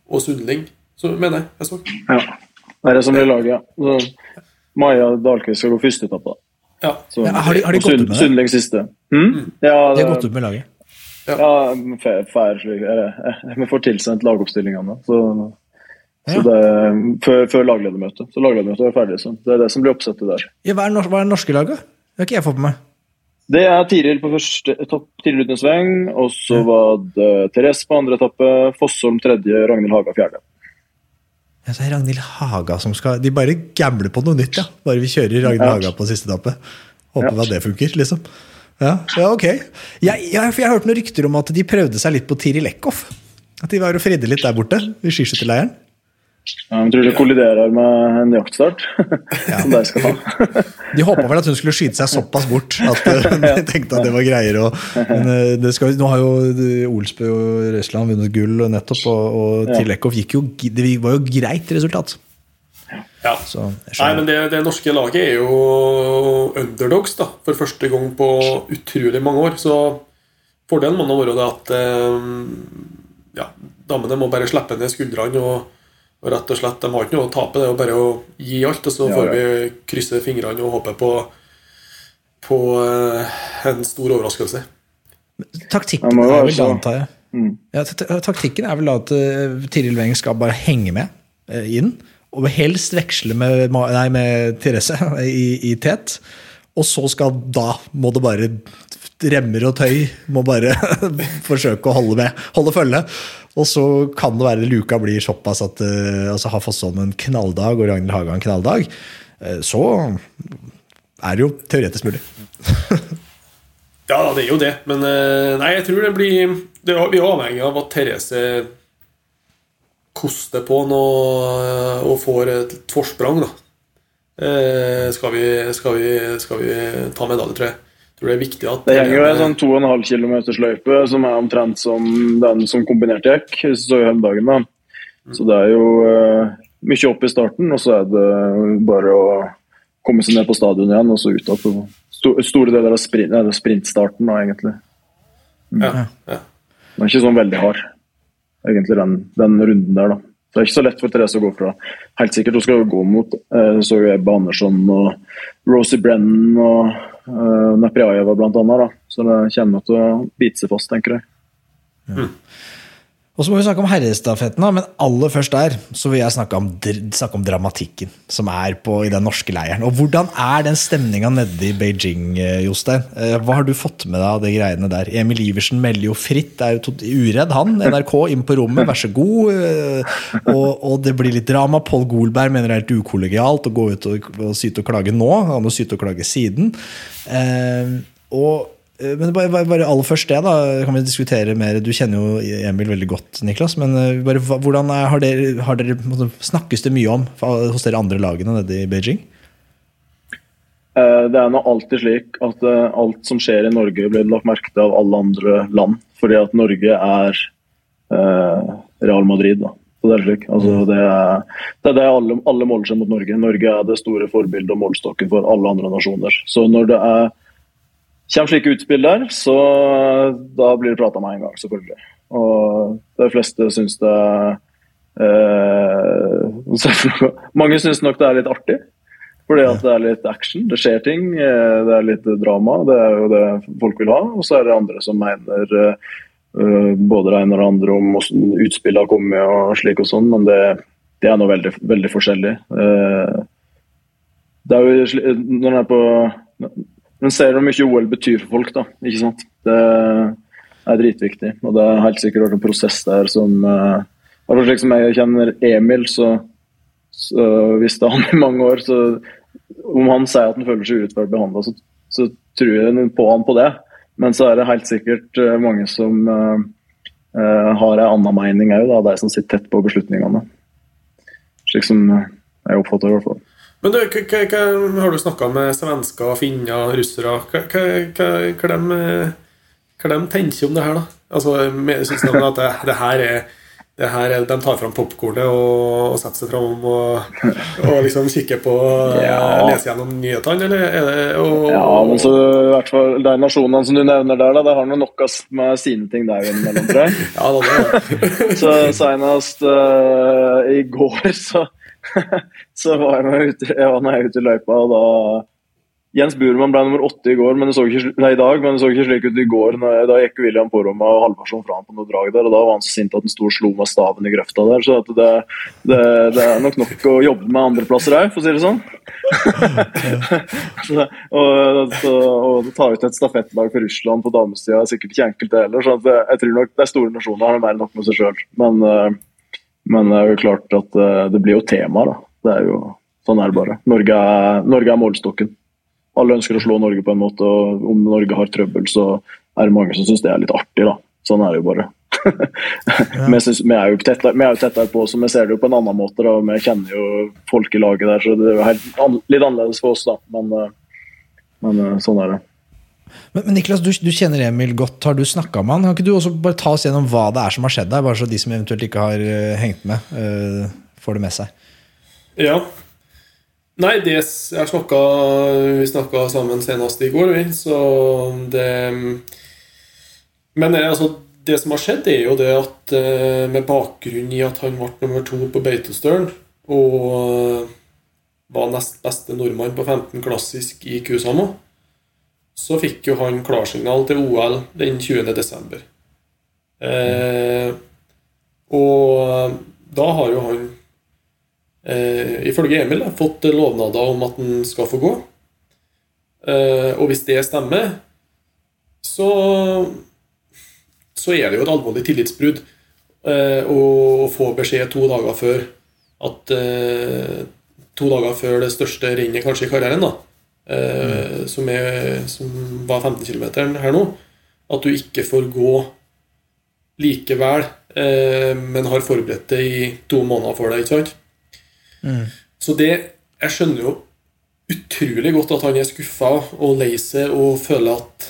og Sundling, så mener jeg jeg så. Ja. Det er det som blir laget, ja. Så Maja Dahlqvist skal gå første etappe. Ja. Så, ja, har de, har de gått ut med det? Sundling siste. Hmm? Mm. Ja, det, de har gått ut med laget? Ja, ja fær, Vi får tilsendt lagoppstillingene. Så, så det, før, før lagledermøtet. Så lagledermøtet er ferdig. Så det er det som blir oppsettet der. Ja, hva, er, er norske laget? Det har ikke jeg fått med meg. Det er Tiril på første etapp, Tiril uten sving, og så var det Therese på andre etappe, Fossholm tredje, Ragnhild Haga fjerde. Ja, så er Ragnhild Haga som skal De bare gambler på noe nytt, ja. Bare vi kjører Ragnhild ja. Haga på siste etappe. Håper ja. at det funker, liksom. Ja, ja ok. Jeg, jeg, jeg har hørt noen rykter om at de prøvde seg litt på Tiril Eckhoff. At de var og fridde litt der borte, i skiskytterleiren. Jeg tror det kolliderer med en jaktstart, ja. som de skal ha. de håpa vel at hun skulle skyte seg såpass bort at de tenkte at det var greier. Og, men eh, skal, nå har jo Olsbø og Røsland vunnet gull nettopp, og, og til Eckhoff gikk jo Det var jo greit resultat. Ja. Så, Nei, men det, det, norske laget er jo underdogs da, for første gang på utrolig mange år. Så fordelen må nå være det at eh, ja, damene må bare slippe ned skuldrene og og rett og slett, De har ikke noe å tape, det er jo bare å gi alt. Og så ja, får vi krysse fingrene og håpe på, på uh, en stor overraskelse. Taktikken er vel da, antar jeg. Mm. Ja, taktikken er vel at uh, Tiril Weng skal bare henge med uh, inn. Og helst veksle med, nei, med Therese i, i tet. Og så skal da må det bare remmer og tøy må bare forsøke å holde med, holde følge. Og så kan det være luka blir såpass at uh, altså har Fossholm en knalldag og Ragnhild Haga en knalldag, uh, så er det jo teoretisk mulig. ja, det er jo det. Men uh, nei, jeg tror det blir det er, Vi er avhengig av at Therese koster på noe og får et forsprang. da. Skal vi, skal, vi, skal vi ta medalje, tror jeg tror det er viktig at Det henger jo en sånn 2,5 km løype som er omtrent som den som kombinert gikk, hvis du så hele dagen. da. Mm. Så det er jo uh, mye opp i starten, og så er det bare å komme seg ned på stadion igjen og så ut av sto store deler av sprint, nei, sprintstarten, da, egentlig. Mm. Ja, ja. Den er ikke sånn veldig hard, egentlig, den, den runden der, da. Så det er ikke så lett for Therese å gå fra. Helt sikkert hun skal gå mot eh, så Ebba Andersson og Rosie Brennan og uh, Nepriajeva bl.a. Så det kommer til å bite seg fast, tenker jeg. Mm. Og så må vi snakke om herrestafetten, men aller først der så vil jeg snakke om, snakke om dramatikken som er på, i den norske leiren. Og Hvordan er den stemninga nede i Beijing, eh, Jostein? Eh, hva har du fått med deg av de greiene der? Emil Iversen melder jo fritt, er jo uredd han. NRK inn på rommet, vær så god. Eh, og, og det blir litt drama. Pål Golberg mener det er helt ukollegialt å gå ut og, og syte og klage nå. Han må syte og klage siden. Og men bare, bare, aller først det, da kan vi diskutere mer. Du kjenner jo Emil veldig godt, Niklas. Men eh, bare, hvordan er, har dere, har dere, snakkes det mye om hos dere andre lagene nede i Beijing? Eh, det er nå alltid slik at alt som skjer i Norge, blir lagt merke til av alle andre land. Fordi at Norge er eh, Real Madrid. da. Så Det er slik. Altså, det, er, det er det alle, alle måler seg mot Norge. Norge er det store forbildet og målstokken for alle andre nasjoner. Så når det er Kommer slike utspill der, så da blir det prata med en gang, selvfølgelig. Og de fleste syns det eh, Mange syns nok det er litt artig. Fordi at det er litt action, det skjer ting, eh, det er litt drama. Det er jo det folk vil ha. Og så er det andre som mener uh, både det ene og det andre om hvordan utspillet har kommet og slik og sånn, men det, det er nå veldig, veldig forskjellig. Uh, det er jo når den er på Men ser hvor mye OL betyr for folk, da. Ikke sant? Det er dritviktig. Og det har helt sikkert en prosess der som uh, Slik som jeg kjenner Emil, så, så visste han i mange år så Om han sier at han føler seg urettferdig behandla, så, så tror jeg på han på det. Men så er det helt sikkert eh, mange som uh, uh, har en annen mening òg, de som sitter tett på beslutningene. Slik som jeg oppfatter det, i hvert fall. Men du, hva, har du snakka med svensker, finner, russere Hva, hva, de, tenker om det her, da? Altså, Syns de at det, det her er det her, er- De tar fram popkornet og, og setter seg fram og, og liksom kikker på Ja. Leser gjennom nyhetene, eller er det og, Ja, men så i hvert fall De nasjonene som du nevner der, da, det har noe nok med sine ting der innimellom, tror jeg. Ja, da, det, Så senest uh, i går så, så var jeg ute, jeg var ute i løypa, og da Jens Burman ble nummer åtte i går, men det så ikke, nei, i dag, men det så ikke slik ut i går. Jeg, da gikk William Poroma og Halvarsson fra ham på noe drag der, og da var han så sint at han sto og slo med staven i grøfta der. Så det, det, det er nok nok å jobbe med andreplasser òg, for å si det sånn. så, og, så, og ta ut et stafettlag for Russland på damesida er sikkert ikke enkelt, det heller. Så jeg, tror nok det er store nasjoner har mer enn nok med seg sjøl. Men, eh, men det er jo klart at eh, det blir jo tema, da. Det er jo, sånn er det bare. Norge er, Norge er målstokken. Alle ønsker å slå Norge på en måte, og om Norge har trøbbel, så er det mange som syns det er litt artig, da. Sånn er det jo bare. vi, synes, vi, er jo tettere, vi er jo tettere på, så vi ser det jo på en annen måte. Da. Vi kjenner jo folk i laget der, så det er jo helt, litt annerledes for oss, da. Men, eh, men eh, sånn er det. Men, men Niklas, du, du kjenner Emil godt. Har du snakka med han? Kan ikke du også bare ta oss gjennom hva det er som har skjedd der? Bare så de som eventuelt ikke har uh, hengt med, uh, får det med seg. Ja. Nei, det jeg snakket, Vi snakka sammen senest i går, vi, så det Men eh, altså, det som har skjedd, er jo det at med bakgrunn i at han ble nummer to på Beitostølen og var nest beste nordmann på 15 klassisk i Kusamo, så fikk jo han klarsignal til OL den 20. desember. Eh, og da har jo han eh, ifølge Emil fått lovnader om at han skal få gå. Eh, og hvis det stemmer, så så er det jo et alvorlig tillitsbrudd eh, å få beskjed to dager før at eh, To dager før det største rennet kanskje i karrieren, da, eh, som, er, som var 15 km her nå, at du ikke får gå likevel, eh, men har forberedt det i to måneder for deg, ikke sant? Så det Jeg skjønner jo utrolig godt at han er skuffa og lei seg og føler at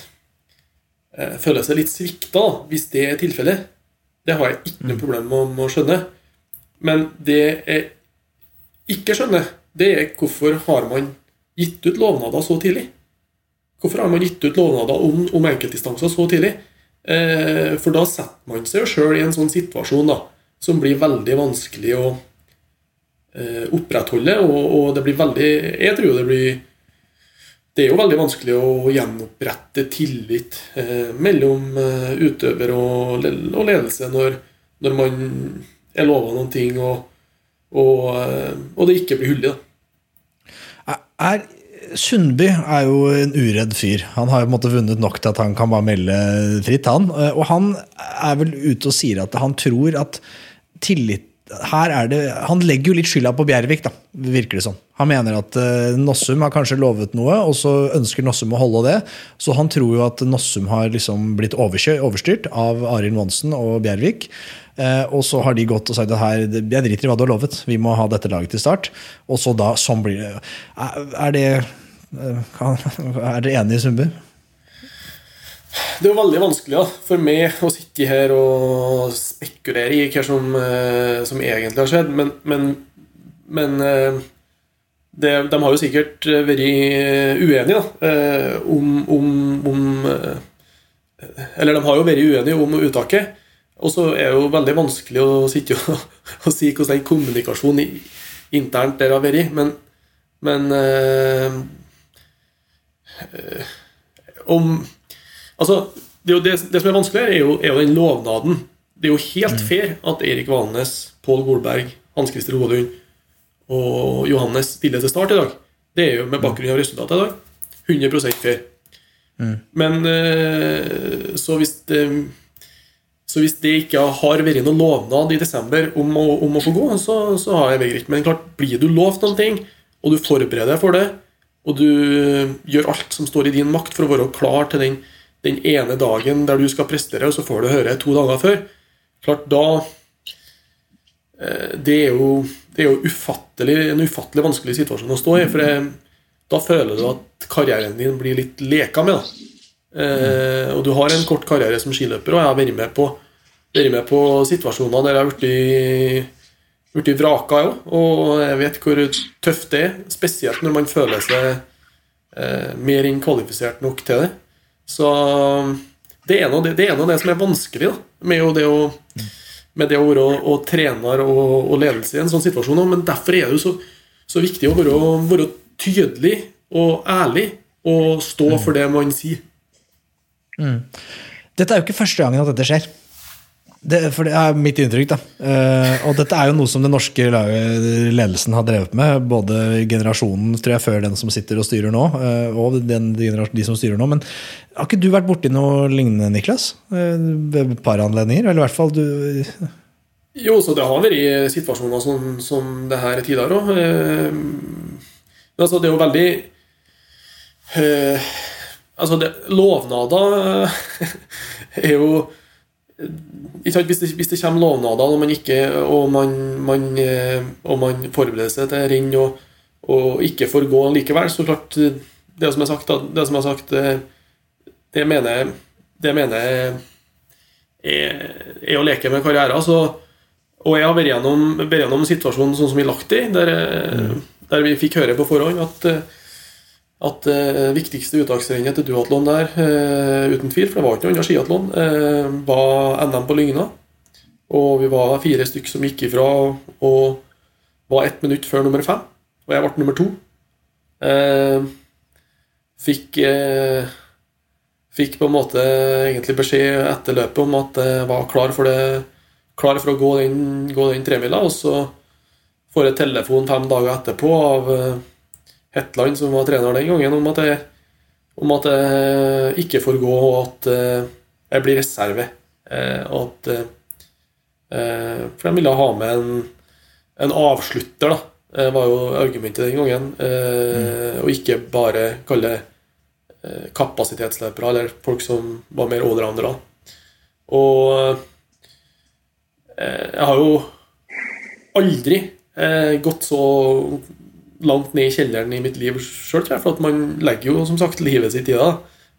eh, Føler seg litt svikta, hvis det er tilfellet. Det har jeg ikke noe problem med, med å skjønne. Men det jeg ikke skjønner, det er hvorfor har man gitt ut lovnader så tidlig? Hvorfor har man gitt ut lovnader om, om enkeltdistanser så tidlig? Eh, for da setter man seg jo sjøl i en sånn situasjon da, som blir veldig vanskelig å eh, opprettholde. Og, og det blir veldig Jeg tror det blir Det er jo veldig vanskelig å gjenopprette tillit eh, mellom eh, utøver og, og ledelse når, når man er lova noen ting, og, og, eh, det ikke blir hullet. da. Er, Sundby er jo en uredd fyr. Han har jo på en måte vunnet nok til at han kan bare melde fritt. han. Eh, Og han er vel ute og sier at han tror at tillit her er det, Han legger jo litt skylda på Bjervik, da, virker det som. Han mener at eh, Nossum har kanskje lovet noe, og så ønsker Nossum å holde det. Så han tror jo at Nossum har liksom blitt overstyrt av Arild Monsen og Bjervik. Eh, og så har de gått og sagt at her, jeg driter i hva du har lovet, vi må ha dette laget til start. Og så da, sånn blir det. Er, det eh, Er dere enige, i Sundby? Det er jo veldig vanskelig da, for meg å sitte her og spekulere i hva som, eh, som egentlig har skjedd, men, men, men det, de har jo sikkert vært uenige da, om, om, om Eller de har jo vært uenige om uttaket. Og så er det jo veldig vanskelig å sitte og, og si hvordan den kommunikasjonen internt der har vært, men, men øh, øh, om Altså, det, det, det som er vanskelig, er jo, er jo den lovnaden. Det er jo helt fair at Erik Valnes, Pål Golberg, Hans Christer Hovedund og Johannes stiller til start i dag. Det er jo med bakgrunn av resultatet i dag. 100 fair. Men øh, så hvis det så hvis det ikke har vært noen lovnad i desember om å, om å få gå, så, så har jeg det. Men klart, blir du lovt noen ting, og du forbereder deg for det, og du gjør alt som står i din makt for å være klar til den, den ene dagen der du skal prestere, og så får du høre to dager før Klart, da eh, Det er jo, det er jo ufattelig, en ufattelig vanskelig situasjon å stå i. For det, da føler du at karrieren din blir litt leka med. da Eh, og du har en kort karriere som skiløper, og jeg har vært med på, vært med på situasjoner der jeg har blitt vraka òg, og jeg vet hvor tøft det er. Spesielt når man føler seg eh, mer enn kvalifisert nok til det. Så det er noe det, det, det som er vanskelig da, med det å, med det å være og trener og, og, ledelse i en sånn situasjon. Men derfor er det jo så, så viktig å være, være, tydelig og ærlig og stå for det man sier. Mm. Dette er jo ikke første gangen at dette skjer. Det, for det er mitt inntrykk. da. Uh, og dette er jo noe som den norske ledelsen har drevet med. Både generasjonen tror jeg, før den som sitter og styrer nå, uh, og den, de som styrer nå. Men har ikke du vært borti noe lignende, Niklas? Uh, ved et par anledninger? Eller i hvert fall du Jo, så det har vært situasjoner som, som det her tidligere òg. Altså, det er jo veldig Altså, det, lovnader er jo hvis det, hvis det, kommer lovnader og man, ikke, og man, man, eh, og man forbereder seg til renn og, og, ikke får gå likevel, så klart Det som er sagt, det, som er sagt, det mener jeg, det mener jeg er, er, å leke med karriere. Så, og jeg har vært gjennom, vært gjennom situasjonen sånn som i Lahti, der, mm. der vi fikk høre på forhånd at at uh, viktigste uttaksrennet til duatlon der, eh, uten tvil, for det var ikke noe annet skiatlon, eh, var NM på Lygna. Og vi var fire stykker som gikk ifra og var ett minutt før nummer fem. Og jeg ble nummer to. Eh, fikk Fikk på en måte egentlig beskjed etter løpet om at jeg var klar for, det, klar for å gå den, gå den tremila. Og så får jeg telefon fem dager etterpå av Hetland, som var trener den gangen, om at jeg, om at jeg ikke får gå, og at eh, jeg blir reserve. Eh, og at eh, For de ville ha med en, en avslutter, da. Det var jo argumentet den gangen. Mm. Og ikke bare kalle det kapasitetsløpere, eller folk som var mer allroundere. Og jeg har jo aldri gått så langt ned i kjelleren i mitt liv sjøl, for at man legger jo som sagt livet sitt i det.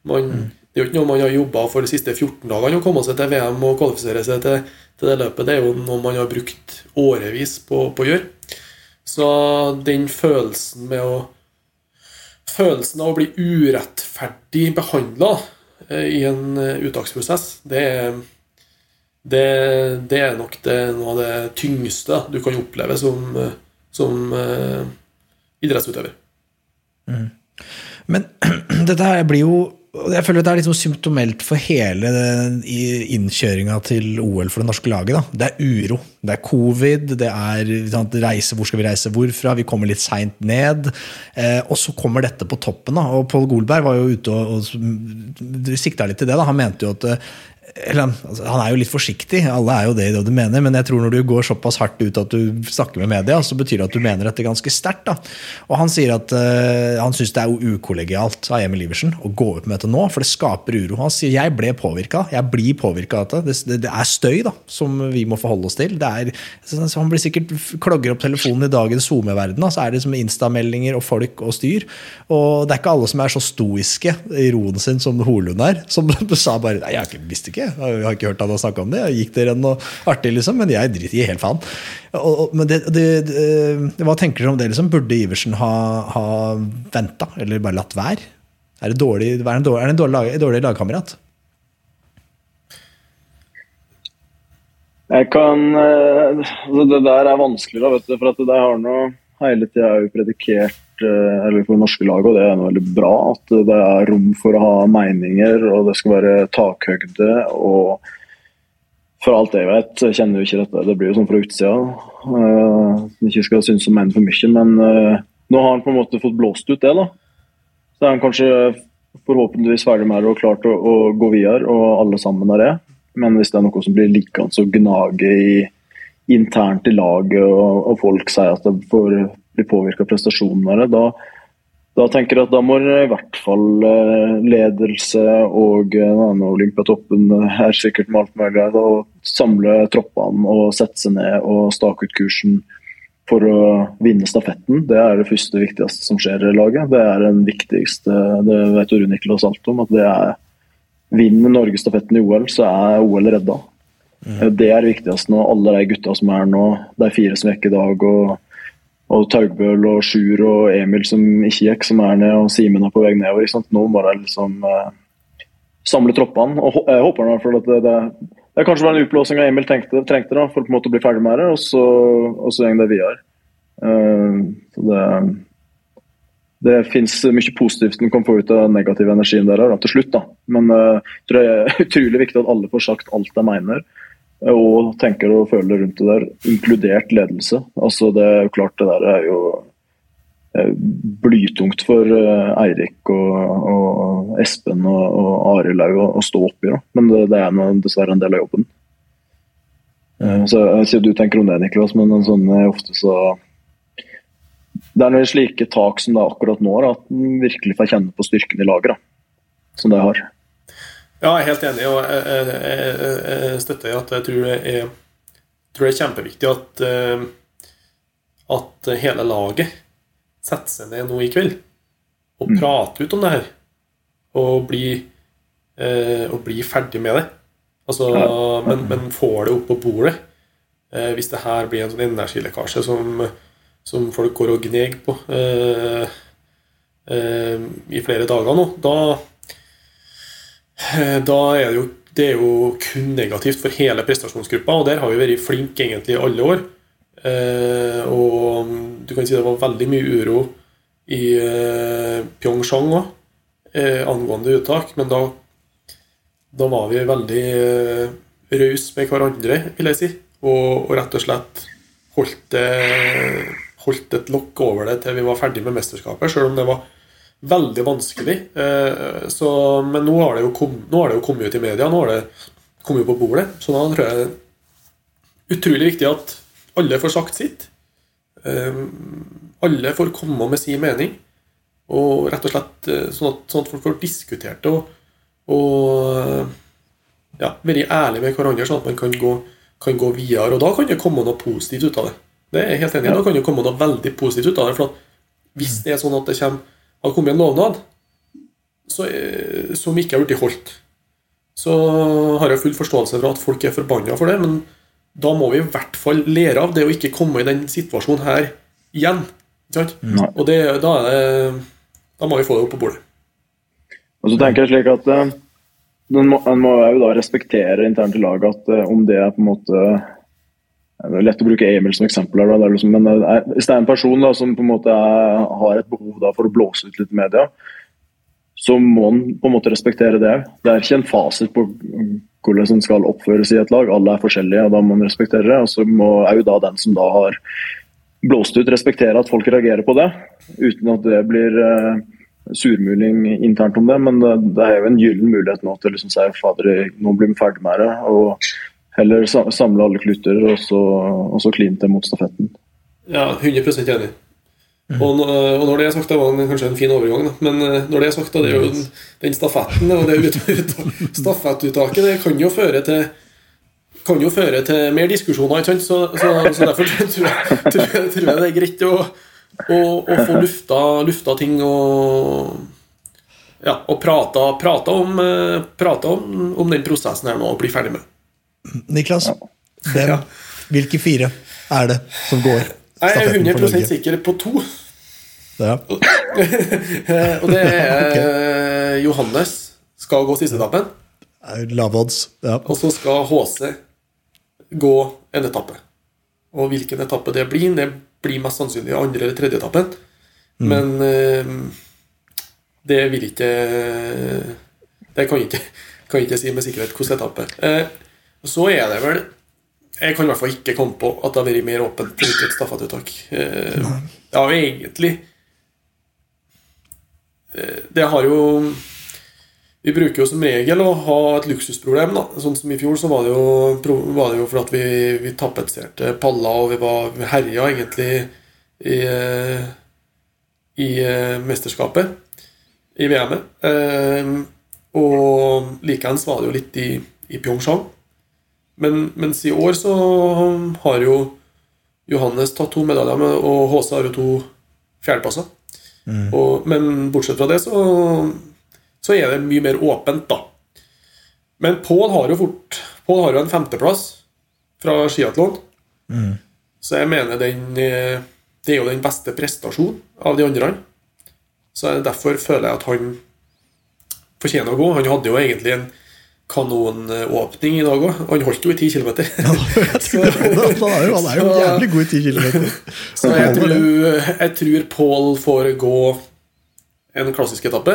Man, mm. Det er jo ikke noe man har jobba for de siste 14 dagene å komme seg til VM og kvalifisere seg til, til, det løpet. Det er jo noe man har brukt årevis på, på å gjøre. Så den følelsen med å Følelsen av å bli urettferdig behandla eh, i en eh, uttaksprosess, det, det, det, er nok det, noe av det tyngste du kan oppleve som, eh, som idrettsutøver. Mm. Men dette her blir jo jeg føler det er liksom symptomelt for hele innkjøringa til OL for det norske laget. Da. Det er uro. Det er covid, det er sant, reise, hvor skal vi reise hvorfra, vi kommer litt seint ned. Eh, og så kommer dette på toppen. Da. Og Pål Golberg var jo ute og, og sikta litt til det. Da. Han mente jo at eller, altså, Han er jo litt forsiktig, alle er jo det i det du mener, men jeg tror når du går såpass hardt ut at du snakker med media, så betyr det at du mener dette ganske sterkt. Og han sier at uh, han syns det er ukollegialt av Emil Iversen å gå ut med dette nå, for det skaper uro. Han sier jeg ble påvirka, jeg blir påvirka av dette. Det, det, er støy da, som vi må forholde oss til. Er, han blir sikkert klogger opp telefonen i dagens SoMe-verden, så er det som Insta-meldinger og folk og styr. Og det er ikke alle som er så stoiske i roen sin som Holund er, som sa bare jeg visste ikke ikke. Jeg har ikke hørt han snakke om det. Jeg gikk dere noe artig, liksom, men jeg driter i helt faen. Og, men det, det, det, hva tenker dere om det? liksom? Burde Iversen ha, ha venta, eller bare latt være? Er det, dårlig, er det en dårlig, det en dårlig, dårlig lagkamerat? Jeg kan eh, altså Det der er vanskelig, da, vet du, for at det har nå hele tida predikert Eh, eller for det norske laget, og det er veldig bra at det er rom for å ha meninger, og det skal være takhøyde. og For alt jeg vet, kjenner jo ikke dette, det blir jo sånn fra utsida. Uh, ikke skal synes om menn for mye, men uh, Nå har han på en måte fått blåst ut det, da. Så er han kanskje forhåpentligvis ferdig med det og klart å, å gå videre, og alle sammen er det. Men hvis det er noe som blir liggende og gnage internt i laget, og, og folk sier at det får bli påvirka av prestasjonene, da, da tenker jeg at da må i hvert fall eh, ledelse og denne Olympiatoppen er sikkert med alt mulig da, samle troppene og sette seg ned og stake ut kursen for å vinne stafetten. Det er det første viktigste som skjer i laget. Det er den viktigste, det vet Rune Niklas alt om. at det er Vinner Norge stafetten i OL, så er OL redda. Mm. Det er det viktigste nå. Alle de gutta som er nå, de fire som gikk i dag, og, og Taugbøl og Sjur og Emil som ikke gikk, som er ned, og Simen er på vei nedover. Ikke sant? Nå må de liksom eh, samle troppene. og Jeg håper i hvert fall at det, det, det kanskje var en utblåsing av Emil trengte, trengte da, for på en måte å bli ferdig med det, og så, og så går det videre. Uh, så det det finnes mye positivt en kan få ut av den negative energien der til slutt. da. Men uh, jeg tror det er utrolig viktig at alle får sagt alt de mener og tenker og føler rundt det der, inkludert ledelse. Altså Det er jo klart det der er jo uh, blytungt for uh, Eirik og, og, Espen og, og Arild å, å stå oppi, da. men det, det er noe, dessverre en del av jobben. så Jeg sier du tenker om det, Niklas, men sånn ofte så det er noen slike tak som det er akkurat nå, da, at en virkelig får kjenne på styrken i laget. Som det har. Ja, jeg er helt enig, og jeg, jeg, jeg, jeg støtter at jeg tror det er, tror det er kjempeviktig at, eh, at hele laget setter seg ned nå i kveld og mm. prater ut om det her. Og blir, eh, og blir ferdig med det. Altså, men, men, får det opp på bordet. Eh, hvis det her blir en sånn energilekkasje som som folk går og gneger på i flere dager nå, da, da er det jo det er jo kun negativt for hele prestasjonsgruppa, og der har vi vært flinke egentlig alle år. Eh, og du kan si det var veldig mye uro i eh, Pyeongchang òg, eh, angående uttak, men da, da var vi veldig eh, rause med hverandre, vil jeg si, og, og rett og slett holdt det holdt et lokk over det til vi var ferdig med mesterskapet, selv om det var veldig vanskelig. Eh, så, men nå har, det jo kom, nå har det jo kommet ut i media, nå har det kommet på bordet. Så da tror jeg det er utrolig viktig at alle får sagt sitt. Eh, alle får komme med sin mening. Og rett og slett eh, sånn at, sånn at folk får diskutert det og, og ja, være ærlig med hverandre, sånn at man kan gå, kan gå videre. Og da kan det komme noe positivt ut av det. Det er jeg helt enig i. Da kan det komme noe veldig positivt ut av det. for Hvis det er sånn at det kommer, har kommet en lovnad så, eh, som ikke har blitt holdt, så har jeg full forståelse for at folk er forbanna for det. Men da må vi i hvert fall lære av det å ikke komme i den situasjonen her igjen. Og det, da, det, da, må vi få det opp på bordet. Og så tenker jeg slik at uh, må, En må jo da respektere internt i laget at uh, om det er på en måte det er lett å bruke Emil som eksempel. her, liksom, men er, Hvis det er en person da, som på en måte er, har et behov da, for å blåse ut litt media, så må han på en måte respektere det. Det er ikke en fasit på hvordan en skal oppføres i et lag. Alle er forskjellige, og da må en respektere det. Og så må òg da den som da har blåst ut, respektere at folk reagerer på det, uten at det blir uh, surmuling internt om det. Men det, det er jo en gyllen mulighet nå til å liksom si fader, nå blir vi ferdig med det. og Heller samle alle kluter og så, og så kline til mot stafetten. Ja, 100 enig. Mm. Og, og, når det er sagt, det var en, kanskje en fin overgang, da. men eh, når det er sagt, da, det er jo den, den stafetten og det ut, ut, stafettuttaket det kan jo føre til kan jo føre til mer diskusjoner. ikke sant? Så, så, så derfor tror jeg, tror, jeg, tror jeg, det er greit å, å, å få lufta, lufta, ting og ja, og prata, prata, om, eh, prata om, om, den prosessen her nå og bli ferdig med. Niklas, hvem, hvilke fire er det som går? Jeg er 100% sikker på to. Ja. og det er okay. Johannes skal gå siste etappen. Lav odds. Ja. Og så skal HC gå en etappe. Og hvilken etappe det blir, det blir mest sannsynlig andre eller tredje etappen. Mm. Men uh, det vil ikke Det kan ikke, kan ikke si med sikkerhet hvilken etappe. Så er det vel Jeg kan i hvert fall ikke komme på at det har vært mer åpent rundt et stafettuttak. Eh, det har egentlig eh, Det har jo Vi bruker jo som regel å ha et luksusproblem. da Sånn som i fjor, så var det jo, var det jo for at vi, vi tapetserte paller, og vi var vi herja egentlig i, eh, i eh, mesterskapet. I VM-et. Eh, og likeens var det jo litt i, i Pyeongchang. Men, mens i år så har jo Johannes tatt to medaljer, med, og HC har jo to fjerdeplasser. Og, men bortsett fra det, så, så er det mye mer åpent, da. Men Pål har jo fort Pål har jo en femteplass fra skiatlon. Så jeg mener den eh, Det er jo den beste prestasjonen av de andre. Så derfor føler jeg at han fortjener å gå. Han hadde jo egentlig en kanonåpning i dag òg. Han holdt jo i 10 km. Han er jo, han er jo jævlig god i 10 km. Så jeg tror, jeg tror Paul får gå en klassisk etappe.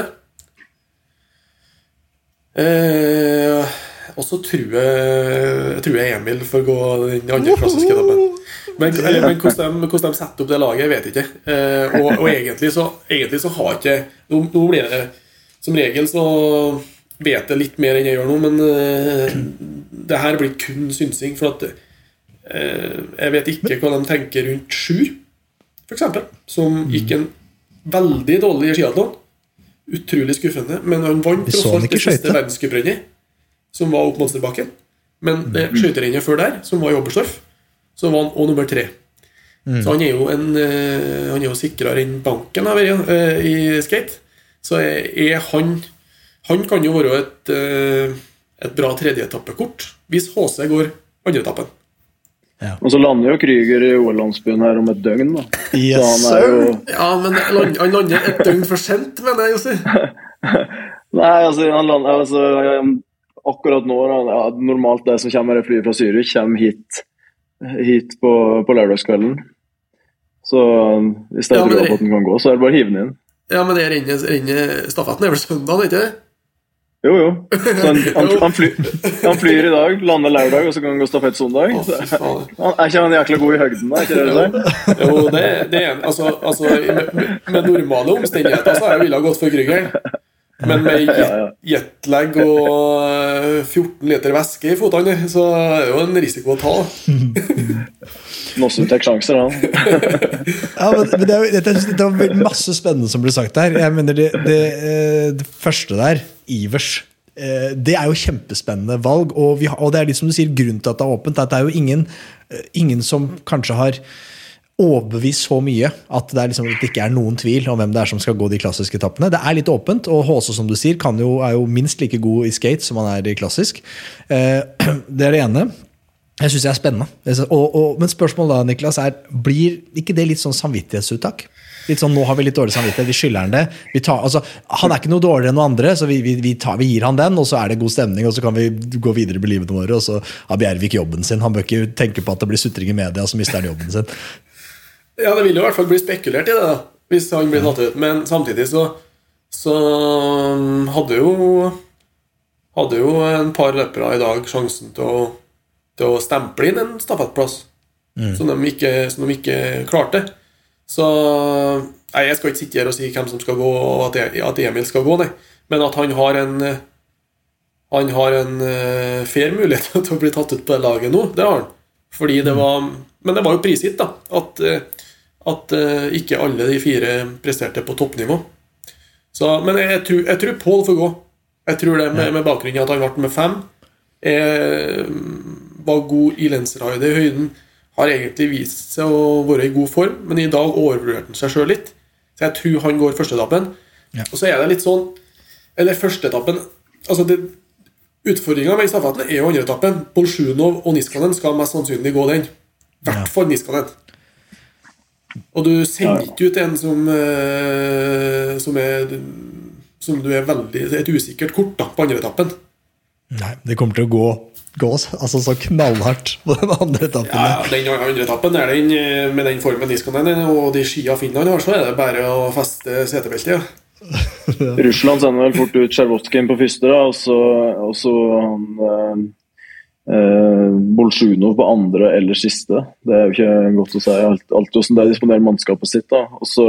Eh, og så tror jeg, jeg tror jeg Emil får gå den andre klassiske etappen. Men, men hvordan, de, hvordan de setter opp det laget, jeg vet ikke. Eh, og, og egentlig, så, egentlig så har ikke nå, nå blir det Som regel så vet jeg litt mer enn jeg gjør nå, men uh, det her blir kun synsing. For at uh, jeg vet ikke hva de tenker rundt Sjur, f.eks., som gikk en veldig dårlig skiatlon. Utrolig skuffende, men han vant tross alt det siste verdenscuprennet, som var opp Monsterbakken. Men det skøyterennet før der, som var i Oberstdorf, så var han òg nummer tre. Så han er jo, en, eh, han er jo sikrere enn banken har vært i skate. Så er han Han kan jo være et, eh, et bra tredjeetappekort hvis HC går andreetappen. Og så lander jo Krüger i OL-landsbyen her om et døgn, da. Yes, så han er jo Ja, men han lander et døgn for sent, mener jeg, Jossi. Nei, altså, han lander altså akkurat nå da, ja, Normalt det som kommer med flyet fra Zürich, kommer hit, hit på, på lørdagskvelden. Så hvis det Ja, er men trua på at den kan gå, så er det bare å hive den inn. Ja, men det renner stafetten er vel søndag, ikke det? Jo, jo. Så han, han, han, fly, han flyr i dag, lander lørdag, og så kan han gå stafett søndag. Å, fy. Han er ikke han jækla god i høgden, da? ikke det du sier? Jo, det, det er altså, altså med, med- normale omstendigheter så har jeg villet gått for Krüger. Men med jet- jetlag og eh, 14 liter væske i føttene, så er det jo en risiko å ta. Nossum tar sjanser, han. Ja, men, men det, jo- det var masse spennende som ble sagt der. Jeg mener det, det, eh, det første der, Ivers, eh, det er jo kjempespennende valg. Og, har, og det er litt som du sier, grunnen til at det er åpent, at det er jo ingen, eh, ingen som kanskje har overbevist så mye at det, liksom, at det ikke er noen tvil om hvem det er som skal gå de klassiske etappene. Det er litt åpent, og Håse som du sier, jo, er jo minst like god i skate som han er i klassisk. Eh, det er det ene. Jeg syns det er spennende. Og, og, men spørsmålet da, Niklas, er blir ikke det litt sånn samvittighetsuttak? Litt sånn, Nå har vi litt dårlig samvittighet, vi skylder han det. Vi tar, altså, han er ikke noe dårligere enn noen andre, så vi, vi, vi, tar, vi gir han den, og så er det god stemning, og så kan vi gå videre med livene våre. Og så har Bjervik jobben sin. Han bør ikke tenke på at det blir sutring i media, så mister han jobben sin. Ja, det vil jo i hvert fall bli spekulert i det, da, hvis han blir tatt ut. Men samtidig så, så um, hadde jo Hadde jo en par løpere i dag sjansen til å, til å stemple inn en stafettplass som, de ikke, som de ikke klarte. Så nei, Jeg skal ikke sitte her og si hvem som skal gå, og at, E- Emil skal gå, nei. Men at han har en Han har en eh, fair mulighet til å bli tatt ut på det laget nå, det har han. Fordi det var Men det var jo prisgitt, da. At, eh, at eh, ikke alle de fire presterte på toppnivå. Så, men jeg, tror, jeg tror Pål får gå. Jeg tror det med, med bakgrunn i at han ble med fem. Jeg var god i lensraidet i høyden. Har egentlig vist seg å være i god form, men i dag overvurderte han seg sjøl litt. Så jeg tror han går førsteetappen. Ja. Og så er det litt sånn Eller førsteetappen altså det, Utfordringa med stafetten er jo andreetappen. Bolsjunov og Niskanen skal mest sannsynlig gå den. I hvert fall Niskanen. Og du sender ikke ut en som eh, som er som du er veldig et usikkert kort da, på andreetappen. Nei, det kommer til å gå, gå altså, så knallhardt på den andre etappen. Ja, den andre etappen er den eh, med den formen Niskanen er, og de skia Finland har, så er det bare å feste setebeltet. Ja. Russland sender vel fort ut Tsjervotskin på første, da, og så, og så han eh, eh, Bolsjunov på andre eller siste. Det er jo ikke godt å si alt, alt hvordan de disponerer mannskapet sitt. da. Og så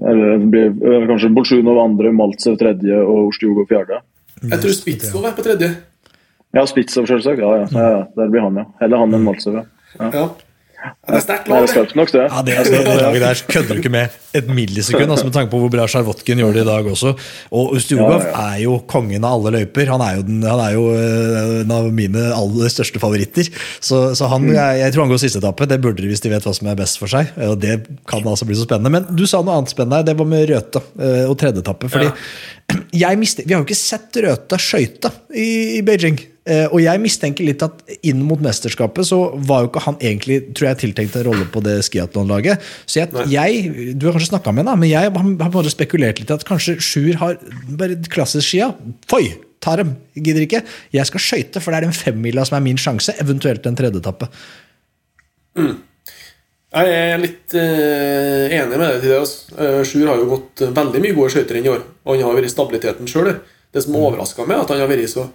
Eller blir eh, kanskje Bolsjunov andre, Maltsev tredje og Ostjugov fjerde. Jeg tror Spitzov er på tredje. Ja, Spitzov selvsagt. Ja, ja. ja, ja. Der blir han, ja. Heller han enn Maltsev, ja. Ja. Det er sterkt lag, det er nok, det. Ja, det, det, det laget der kødder du ikke med et millisekund, altså med tanke på hvor bra Sjarvotkin gjør det i dag også. Og Ustjugov Ja, ja. er jo kongen av alle løyper. Han er jo, den, han er jo øh, en av mine aller største favoritter. Så, så han, jeg, jeg tror han går siste etappe. Det burde de hvis de vet hva som er best for seg. Og det kan altså bli så spennende. Men du sa noe annet spennende. Det var med Røthe øh, og tredje etappe. Fordi jeg mister, vi har jo ikke sett Røthe skøyte i, i Beijing. Eh, og jeg mistenker litt at inn mot mesterskapet så var jo ikke han egentlig tror jeg, tiltenkt en rolle på det skiatlonlaget. Så jeg, jeg, du har kanskje snakka med ham, men jeg har, bare spekulert litt at kanskje Sjur har bare klassisk skia. Foi! Tar dem. Gidder ikke. Jeg skal skøyte, for det er den femmila som er min sjanse. Eventuelt en tredjeetappe. Jeg er litt uh, enig med deg til det. Altså. Uh, Sjur har jo gått eh, veldig mye gode skøyter inn i år, og han har vært stabiliteten sjøl. Det som overraska meg, er at han har vært så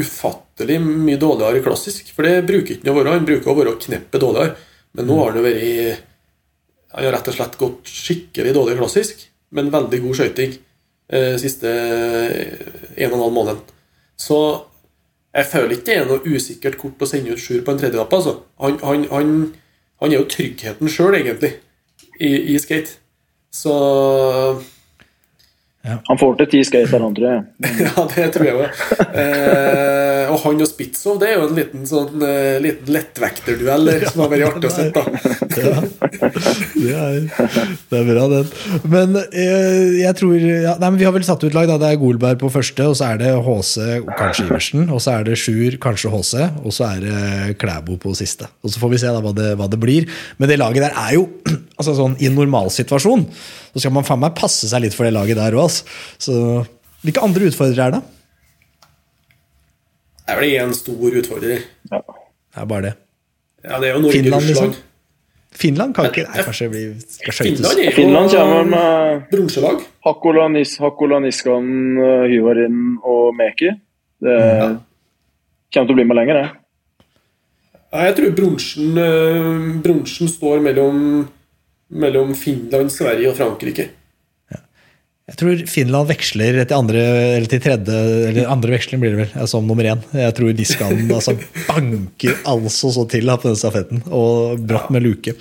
ufattelig mye dårligere klassisk. For det bruker ikke han å være. Han bruker å være kneppet dårligere. Men nå har han jo vært Han har rett og slett gått skikkelig dårlig klassisk, men veldig god skøyting eh, siste eh, en og en halv måned. Så jeg føler ikke det er noe usikkert kort å sende ut Sjur på en tredjeetappe. Altså. Han, han, han, han er jo tryggheten sjøl, egentlig, i, i skate. Så Han får til ti skater, han, tror jeg. ja, det tror jeg òg. Eh, og han og Spitzov, det er jo en liten, sånn, eh, liten lettvekterduell ja, som har vært artig å se. da. Det er, det er bra, den. Men eh, jeg tror ja, nei, men Vi har vel satt ut lag. da Det er Golberg på første, og så er det HC kanskje Iversen. Og så er det Sjur, kanskje HC, og så er det Klæbo på siste. Og Så får vi se da hva det, hva det blir. Men det laget der er jo altså sånn I en normalsituasjon så skal man faen meg passe seg litt for det laget der òg. Så hvilke andre utfordrere er det? Det er vel en stor utfordrer. Ja. Det er bare det. Ja, det er jo Norge Finland, Russland. liksom? Finland kan ikke Nei, kanskje bli, skal skøytes. Finland er kommer jo med bronselag. Hakkola, Nis, Niskan, uh, Hyvarin og Meki. Det kommer til å bli med lenger, det. Jeg tror eh, bronsen står mellom, mellom Finland, Sverige og Frankrike. Jeg tror Finland veksler til andre eller til tredje Eller andre veksling blir det vel, som nummer én. Jeg tror Niskan altså, banker altså så til på den stafetten, og brått med luke.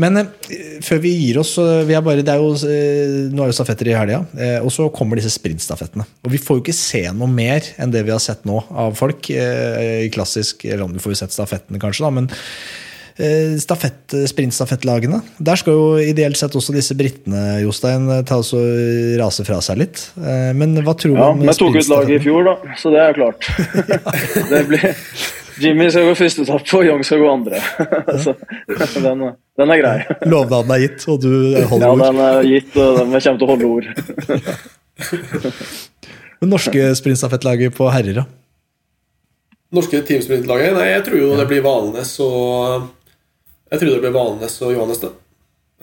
Men eh, før vi gir oss vi er bare, det er jo, eh, Nå er jo stafetter i helga, eh, og så kommer disse sprintstafettene. Og vi får jo ikke se noe mer enn det vi har sett nå av folk eh, i klassisk Eller om vi får jo sett stafettene, kanskje, da, men stafett, sprintstafettlagene. Der skal jo ideelt sett også disse britene Jostein, ta oss og rase fra seg litt. Eh, Men hva tror du Ja, om Vi tok ut laget i fjor, da, så det er klart. det blir Jimmy skal gå første etappe, og Young skal gå andre. så den, den er grei. Lovnaden er gitt, og du holder ord? Ja, den er gitt, og den- kommer til å holde ord. Det norske sprintstafettlaget på herrer, da? Norske teamsprintlaget? Nei, jeg tror jo det blir Valnes og Jeg trodde det ble Valnes og Johannes, da.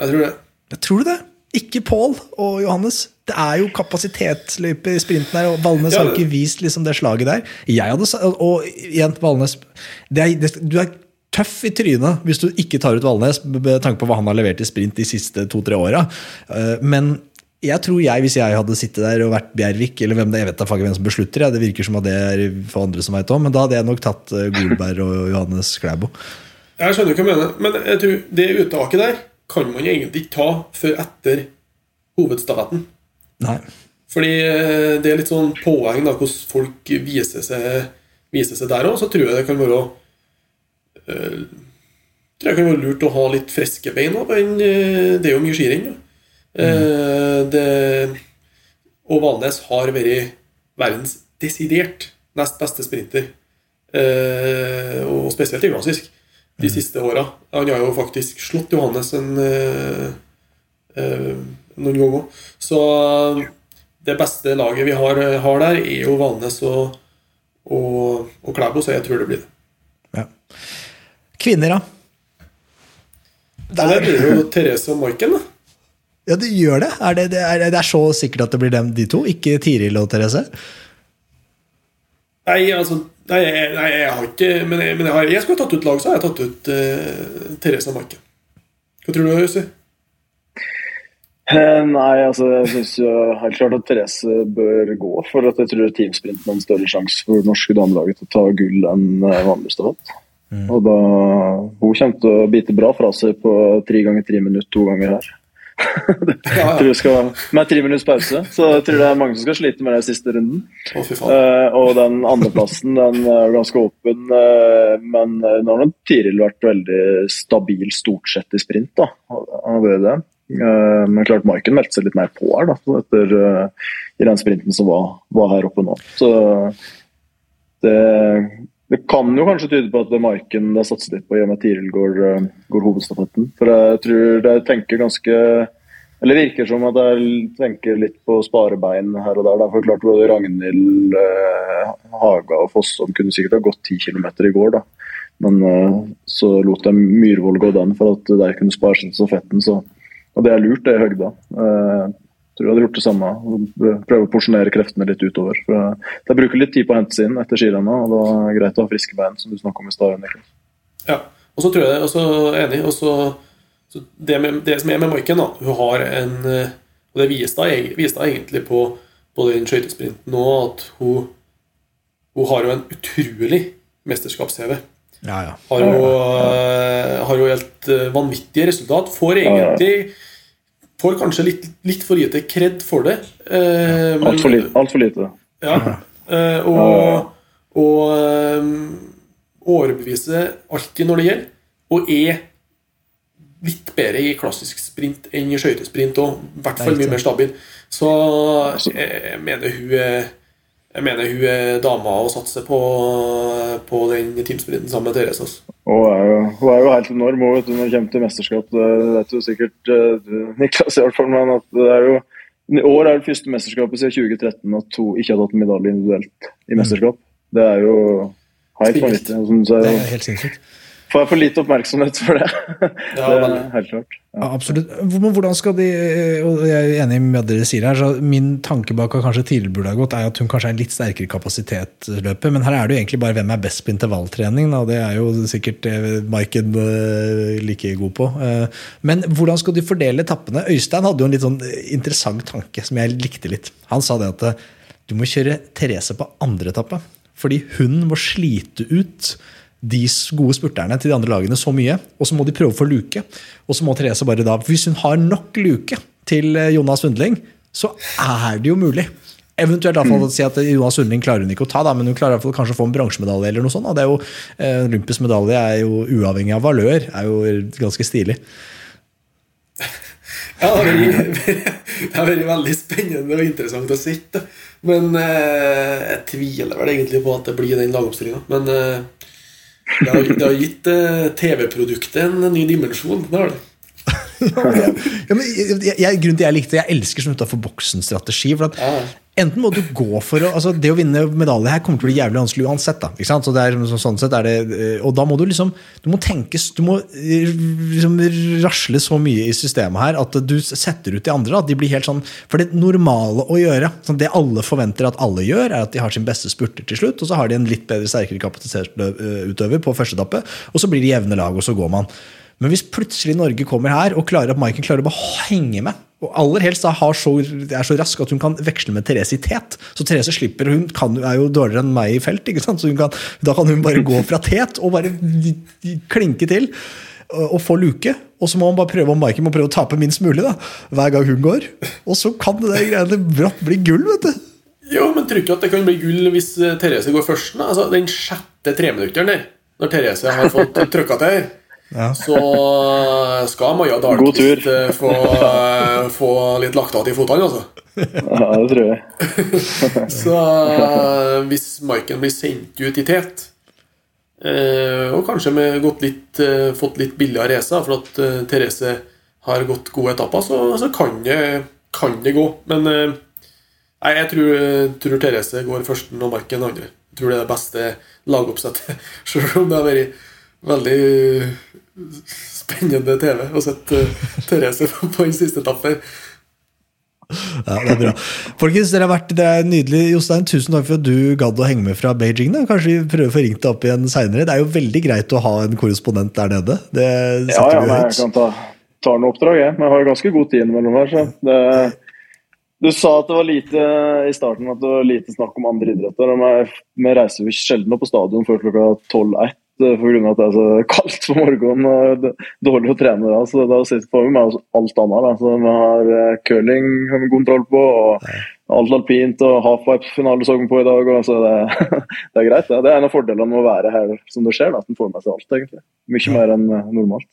Jeg tror det. Jeg tror det? Ikke Pål og Johannes. Det er jo kapasitetsløype i sprinten her, og Valnes Ja, har ikke vist liksom det slaget der. Jeg hadde, og igjen, Valnes det er, det, Du er tøff i trynet hvis du ikke tar ut Valnes, med tanke på hva han har levert i sprint de siste to-tre åra. Eh, Men jeg tror jeg, hvis jeg hadde sittet der og vært Bjervik, eller hvem det er, jeg vet da hvem som beslutter, ja, det virker som at det er for andre som veit om, men da hadde jeg nok tatt eh, Golberg og Johannes Klæbo. Jeg skjønner hva du mener, men jeg tror det uttaket der kan man egentlig ikke ta før etter hovedstafetten. Nei. Fordi eh, det er litt sånn påheng da, hvordan folk viser seg, viser seg der òg. Så tror jeg det kan være øh, tror jeg kan være lurt å ha litt friske bein. òg. men eh, Det er jo mye skirenn. Mm. Eh, det, og Valnes har vært verdens desidert nest beste sprinter. Eh, og spesielt i klassisk de siste åra. Han har jo faktisk slått Johannes en, eh, eh, noen ganger. Så det beste laget vi har, har der, er jo Valnes og, og, og Klæbo, så jeg tror det blir det. Ja. Kvinner, da? Der blir det jo Therese og Maiken, da. Ja, det gjør det. Er det, det, er, det er så sikkert at det blir dem, de to, ikke Tiril og Therese? Nei, altså Nei, jeg, nei, jeg har ikke Men, jeg, men jeg, har, jeg skulle ha tatt ut lag, så har jeg tatt ut uh, Therese og Maiken. Hva tror du, Jussi? Eh, Nei, altså jeg syns helt klart at Therese bør gå. For at jeg tror teamsprinten har en større sjanse for det norske damelaget til å ta gull enn eh, vanlig stafett. Og da Hun kommer til å bite bra fra seg på tre ganger tre minutter to ganger her. Jeg skal, med tre minutters pause. Så jeg tror det er mange som skal slite med den siste runden. Eh, og den andreplassen den er ganske åpen, uh, men eh, nå har Tiril vært veldig stabil stort sett i sprint. da. Han har det. Uh, men klart Maiken meldte seg litt mer på her da, etter, eh, i den sprinten som var, var her oppe nå. Så det, det kan jo kanskje tyde på at det er Maiken det er satset litt på i og med at Tiril går, eh, går hovedstafetten. For jeg tror det tenker ganske eller virker som at jeg tenker litt på sparebein her og der. Da. For klart både Ragnhild, eh, Haga og Fossum kunne sikkert ha gått 10 km i går. da. Men eh, så lot jeg Myhrvold gå den for at de kunne spare seg til stafetten. Så, og det er lurt, det er høgda. Eh, tror jeg hadde gjort det samme. Prøve å porsjonere kreftene litt utover. For eh, de bruker litt tid på å hente seg inn etter skirennet, og da er det greit å ha friske bein, som du snakket om i stad. Ja. Og så tror jeg også enig. Og så, så det, med, det som er med Maiken, da Hun har en eh, Og det viste hun egentlig på, på den skøytesprinten nå, at hun Hun har jo en utrolig mesterskaps-CV. Ja, ja. Har jo, ja, har jo helt eh, vanvittige resultat. Får ja. egentlig Får kanskje litt, litt for lite kred for det. Eh, Altfor lite. Alt for lite. ja. Eh, og og um, overbeviser alltid når det gjelder, og er litt bedre i klassisk sprint enn i skøytesprint òg. I hvert fall mye mer stabil. Så jeg mener hun er jeg mener hun er dama å satse på, på den teamsprinten sammen med Therese. Altså. Hun er jo, hun er jo helt enorm vet du, når det kommer til mesterskap. Det vet du sikkert, eh, du, Niklas, i hvert fall. Men at det er jo i år er det første mesterskapet siden 2013 at hun ikke har tatt en medalje individuelt i mesterskap. Det er jo helt vanvittig. Det er helt sinnssykt. Får jeg for lite oppmerksomhet for det. Ja, det er helt klart. Ja, absolutt. Men hvordan skal de og Jeg er enig med det dere sier her. så Min tanke bak at kanskje tidligere burde ha gått, er at hun kanskje er litt sterkere i kapasitetsløpet. Men her er det jo egentlig bare hvem er best på intervalltrening. Da. Det er jo sikkert Maiken eh, like god på. Eh, Men hvordan skal de fordele etappene? Øystein hadde jo en litt sånn interessant tanke som jeg likte litt. Han sa det at eh, du må kjøre Therese på andre etappe. Fordi hun må slite ut de gode spurterne til de andre lagene så mye, og så må de prøve å få luke. Og så må Therese bare da, Hvis hun har nok luke til eh, Jonas Sundling, så er det jo mulig. Eventuelt i fall si at Jonas Sundling klarer hun ikke å ta, da, men hun klarer fall kanskje å få en bronsemedalje. eller noe sånt. da. Det er jo, eh, Olympisk medalje er jo uavhengig av valør, er jo ganske stilig. Ja, det har vært- det har vært veldig spennende og interessant å sitte. Men eh, jeg tviler vel egentlig på at det blir den lagoppstillinga. Men eh, det, har, gitt eh, TV-produktet en ny dimensjon. Det har det. Ja, men jeg, jeg, grunnen til jeg likte Jeg elsker sånn utafor boksen-strategi. for at Enten må du gå for å altså Det å vinne medalje her kommer til å bli jævlig vanskelig uansett. da, ikke sant? Så det er, så, sånn sett er det, eh, Og da må du liksom Du må tenkes Du må eh, liksom rasle så mye i systemet her at du setter ut de andre. At de blir helt sånn For det normale å gjøre, sånn, det alle forventer at alle gjør, er at de har sin beste spurter til slutt, og så har de en litt bedre, sterkere kapasitetsutøver på første etappe, og så blir de jevne lag, og så går man. Men hvis plutselig Norge kommer her og klarer at Maiken klarer å bare henge med, og aller helst da så, er så rask at hun kan veksle med Therese i tet, så Therese slipper, hun kan, er jo dårligere enn meg i felt, ikke sant? så hun kan, da kan hun bare gå fra tet og bare klinke til og få luke. Og så må man bare prøve om Maiken må prøve å tape minst mulig da, hver gang hun går. Og så kan det der greiene brått bli gull, vet du. Jo, men tror ikke at det kan bli gull hvis eh, Therese går først. da? Altså, Den sjette treminutteren der, når Therese har fått trykka til Ja. så skal Maja. Dahlqvist eh, få, eh, få litt lagt av til fotene, altså. Ja, det tror jeg. Så eh, hvis Maiken blir sendt ut i tet, eh, og kanskje med gått litt, eh, fått litt billigere racer for at eh, Therese har gått gode etapper, så, så kan, det, kan det gå. Men eh, nei, jeg tror, tror Therese går først og Maiken andre. Jeg tror det er det beste lagoppsettet, selv om det har vært veldig spennende TV å sette eh, Therese på den siste etappen. Ja, det er bra. Folkens, dere har vært, det er nydelig. Jostein, tusen takk for at du gadd å henge med fra Beijing. Da. Kanskje vi prøver å få ringt deg opp igjen seinere. Det er jo veldig greit å ha en korrespondent der nede. Det Ja, ja, nei, men jeg kan ta, ta noe oppdrag, jeg. Men jeg har jo ganske god tid innimellom her. så det du sa at det var lite i starten at det var lite snakk om andre idretter. Vi reiser jo sjelden opp på stadion før klokka 12-1 pga. at det er så kaldt på morgenen og dårlig å trene. Da. Så da sitter vi med alt annet. Da. Så vi har eh, curling har vi kontroll på, og alt alpint og halfpipe-finale så vi på i dag. Og så det, det, er greit. Det. det er en av fordelene med å være her som det skjer, da, at en får med seg alt. egentlig. Mye mer enn eh, normalt.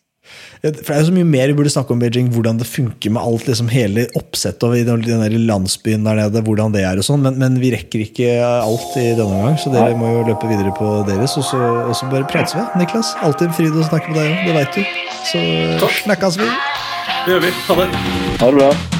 For Det er jo så mye mer vi burde snakke om Beijing, hvordan det funker med alt, liksom hele oppsettet og i den der landsbyen der nede, hvordan det er og sånn, men, men, vi rekker ikke alt i denne omgang, så dere må jo løpe videre på deres. Og så, og så bare prates vi, Niklas. Alltid en fryd å snakke med deg òg, det veit du. Så snakkes vi. Det gjør vi. Ha det. Ha det bra.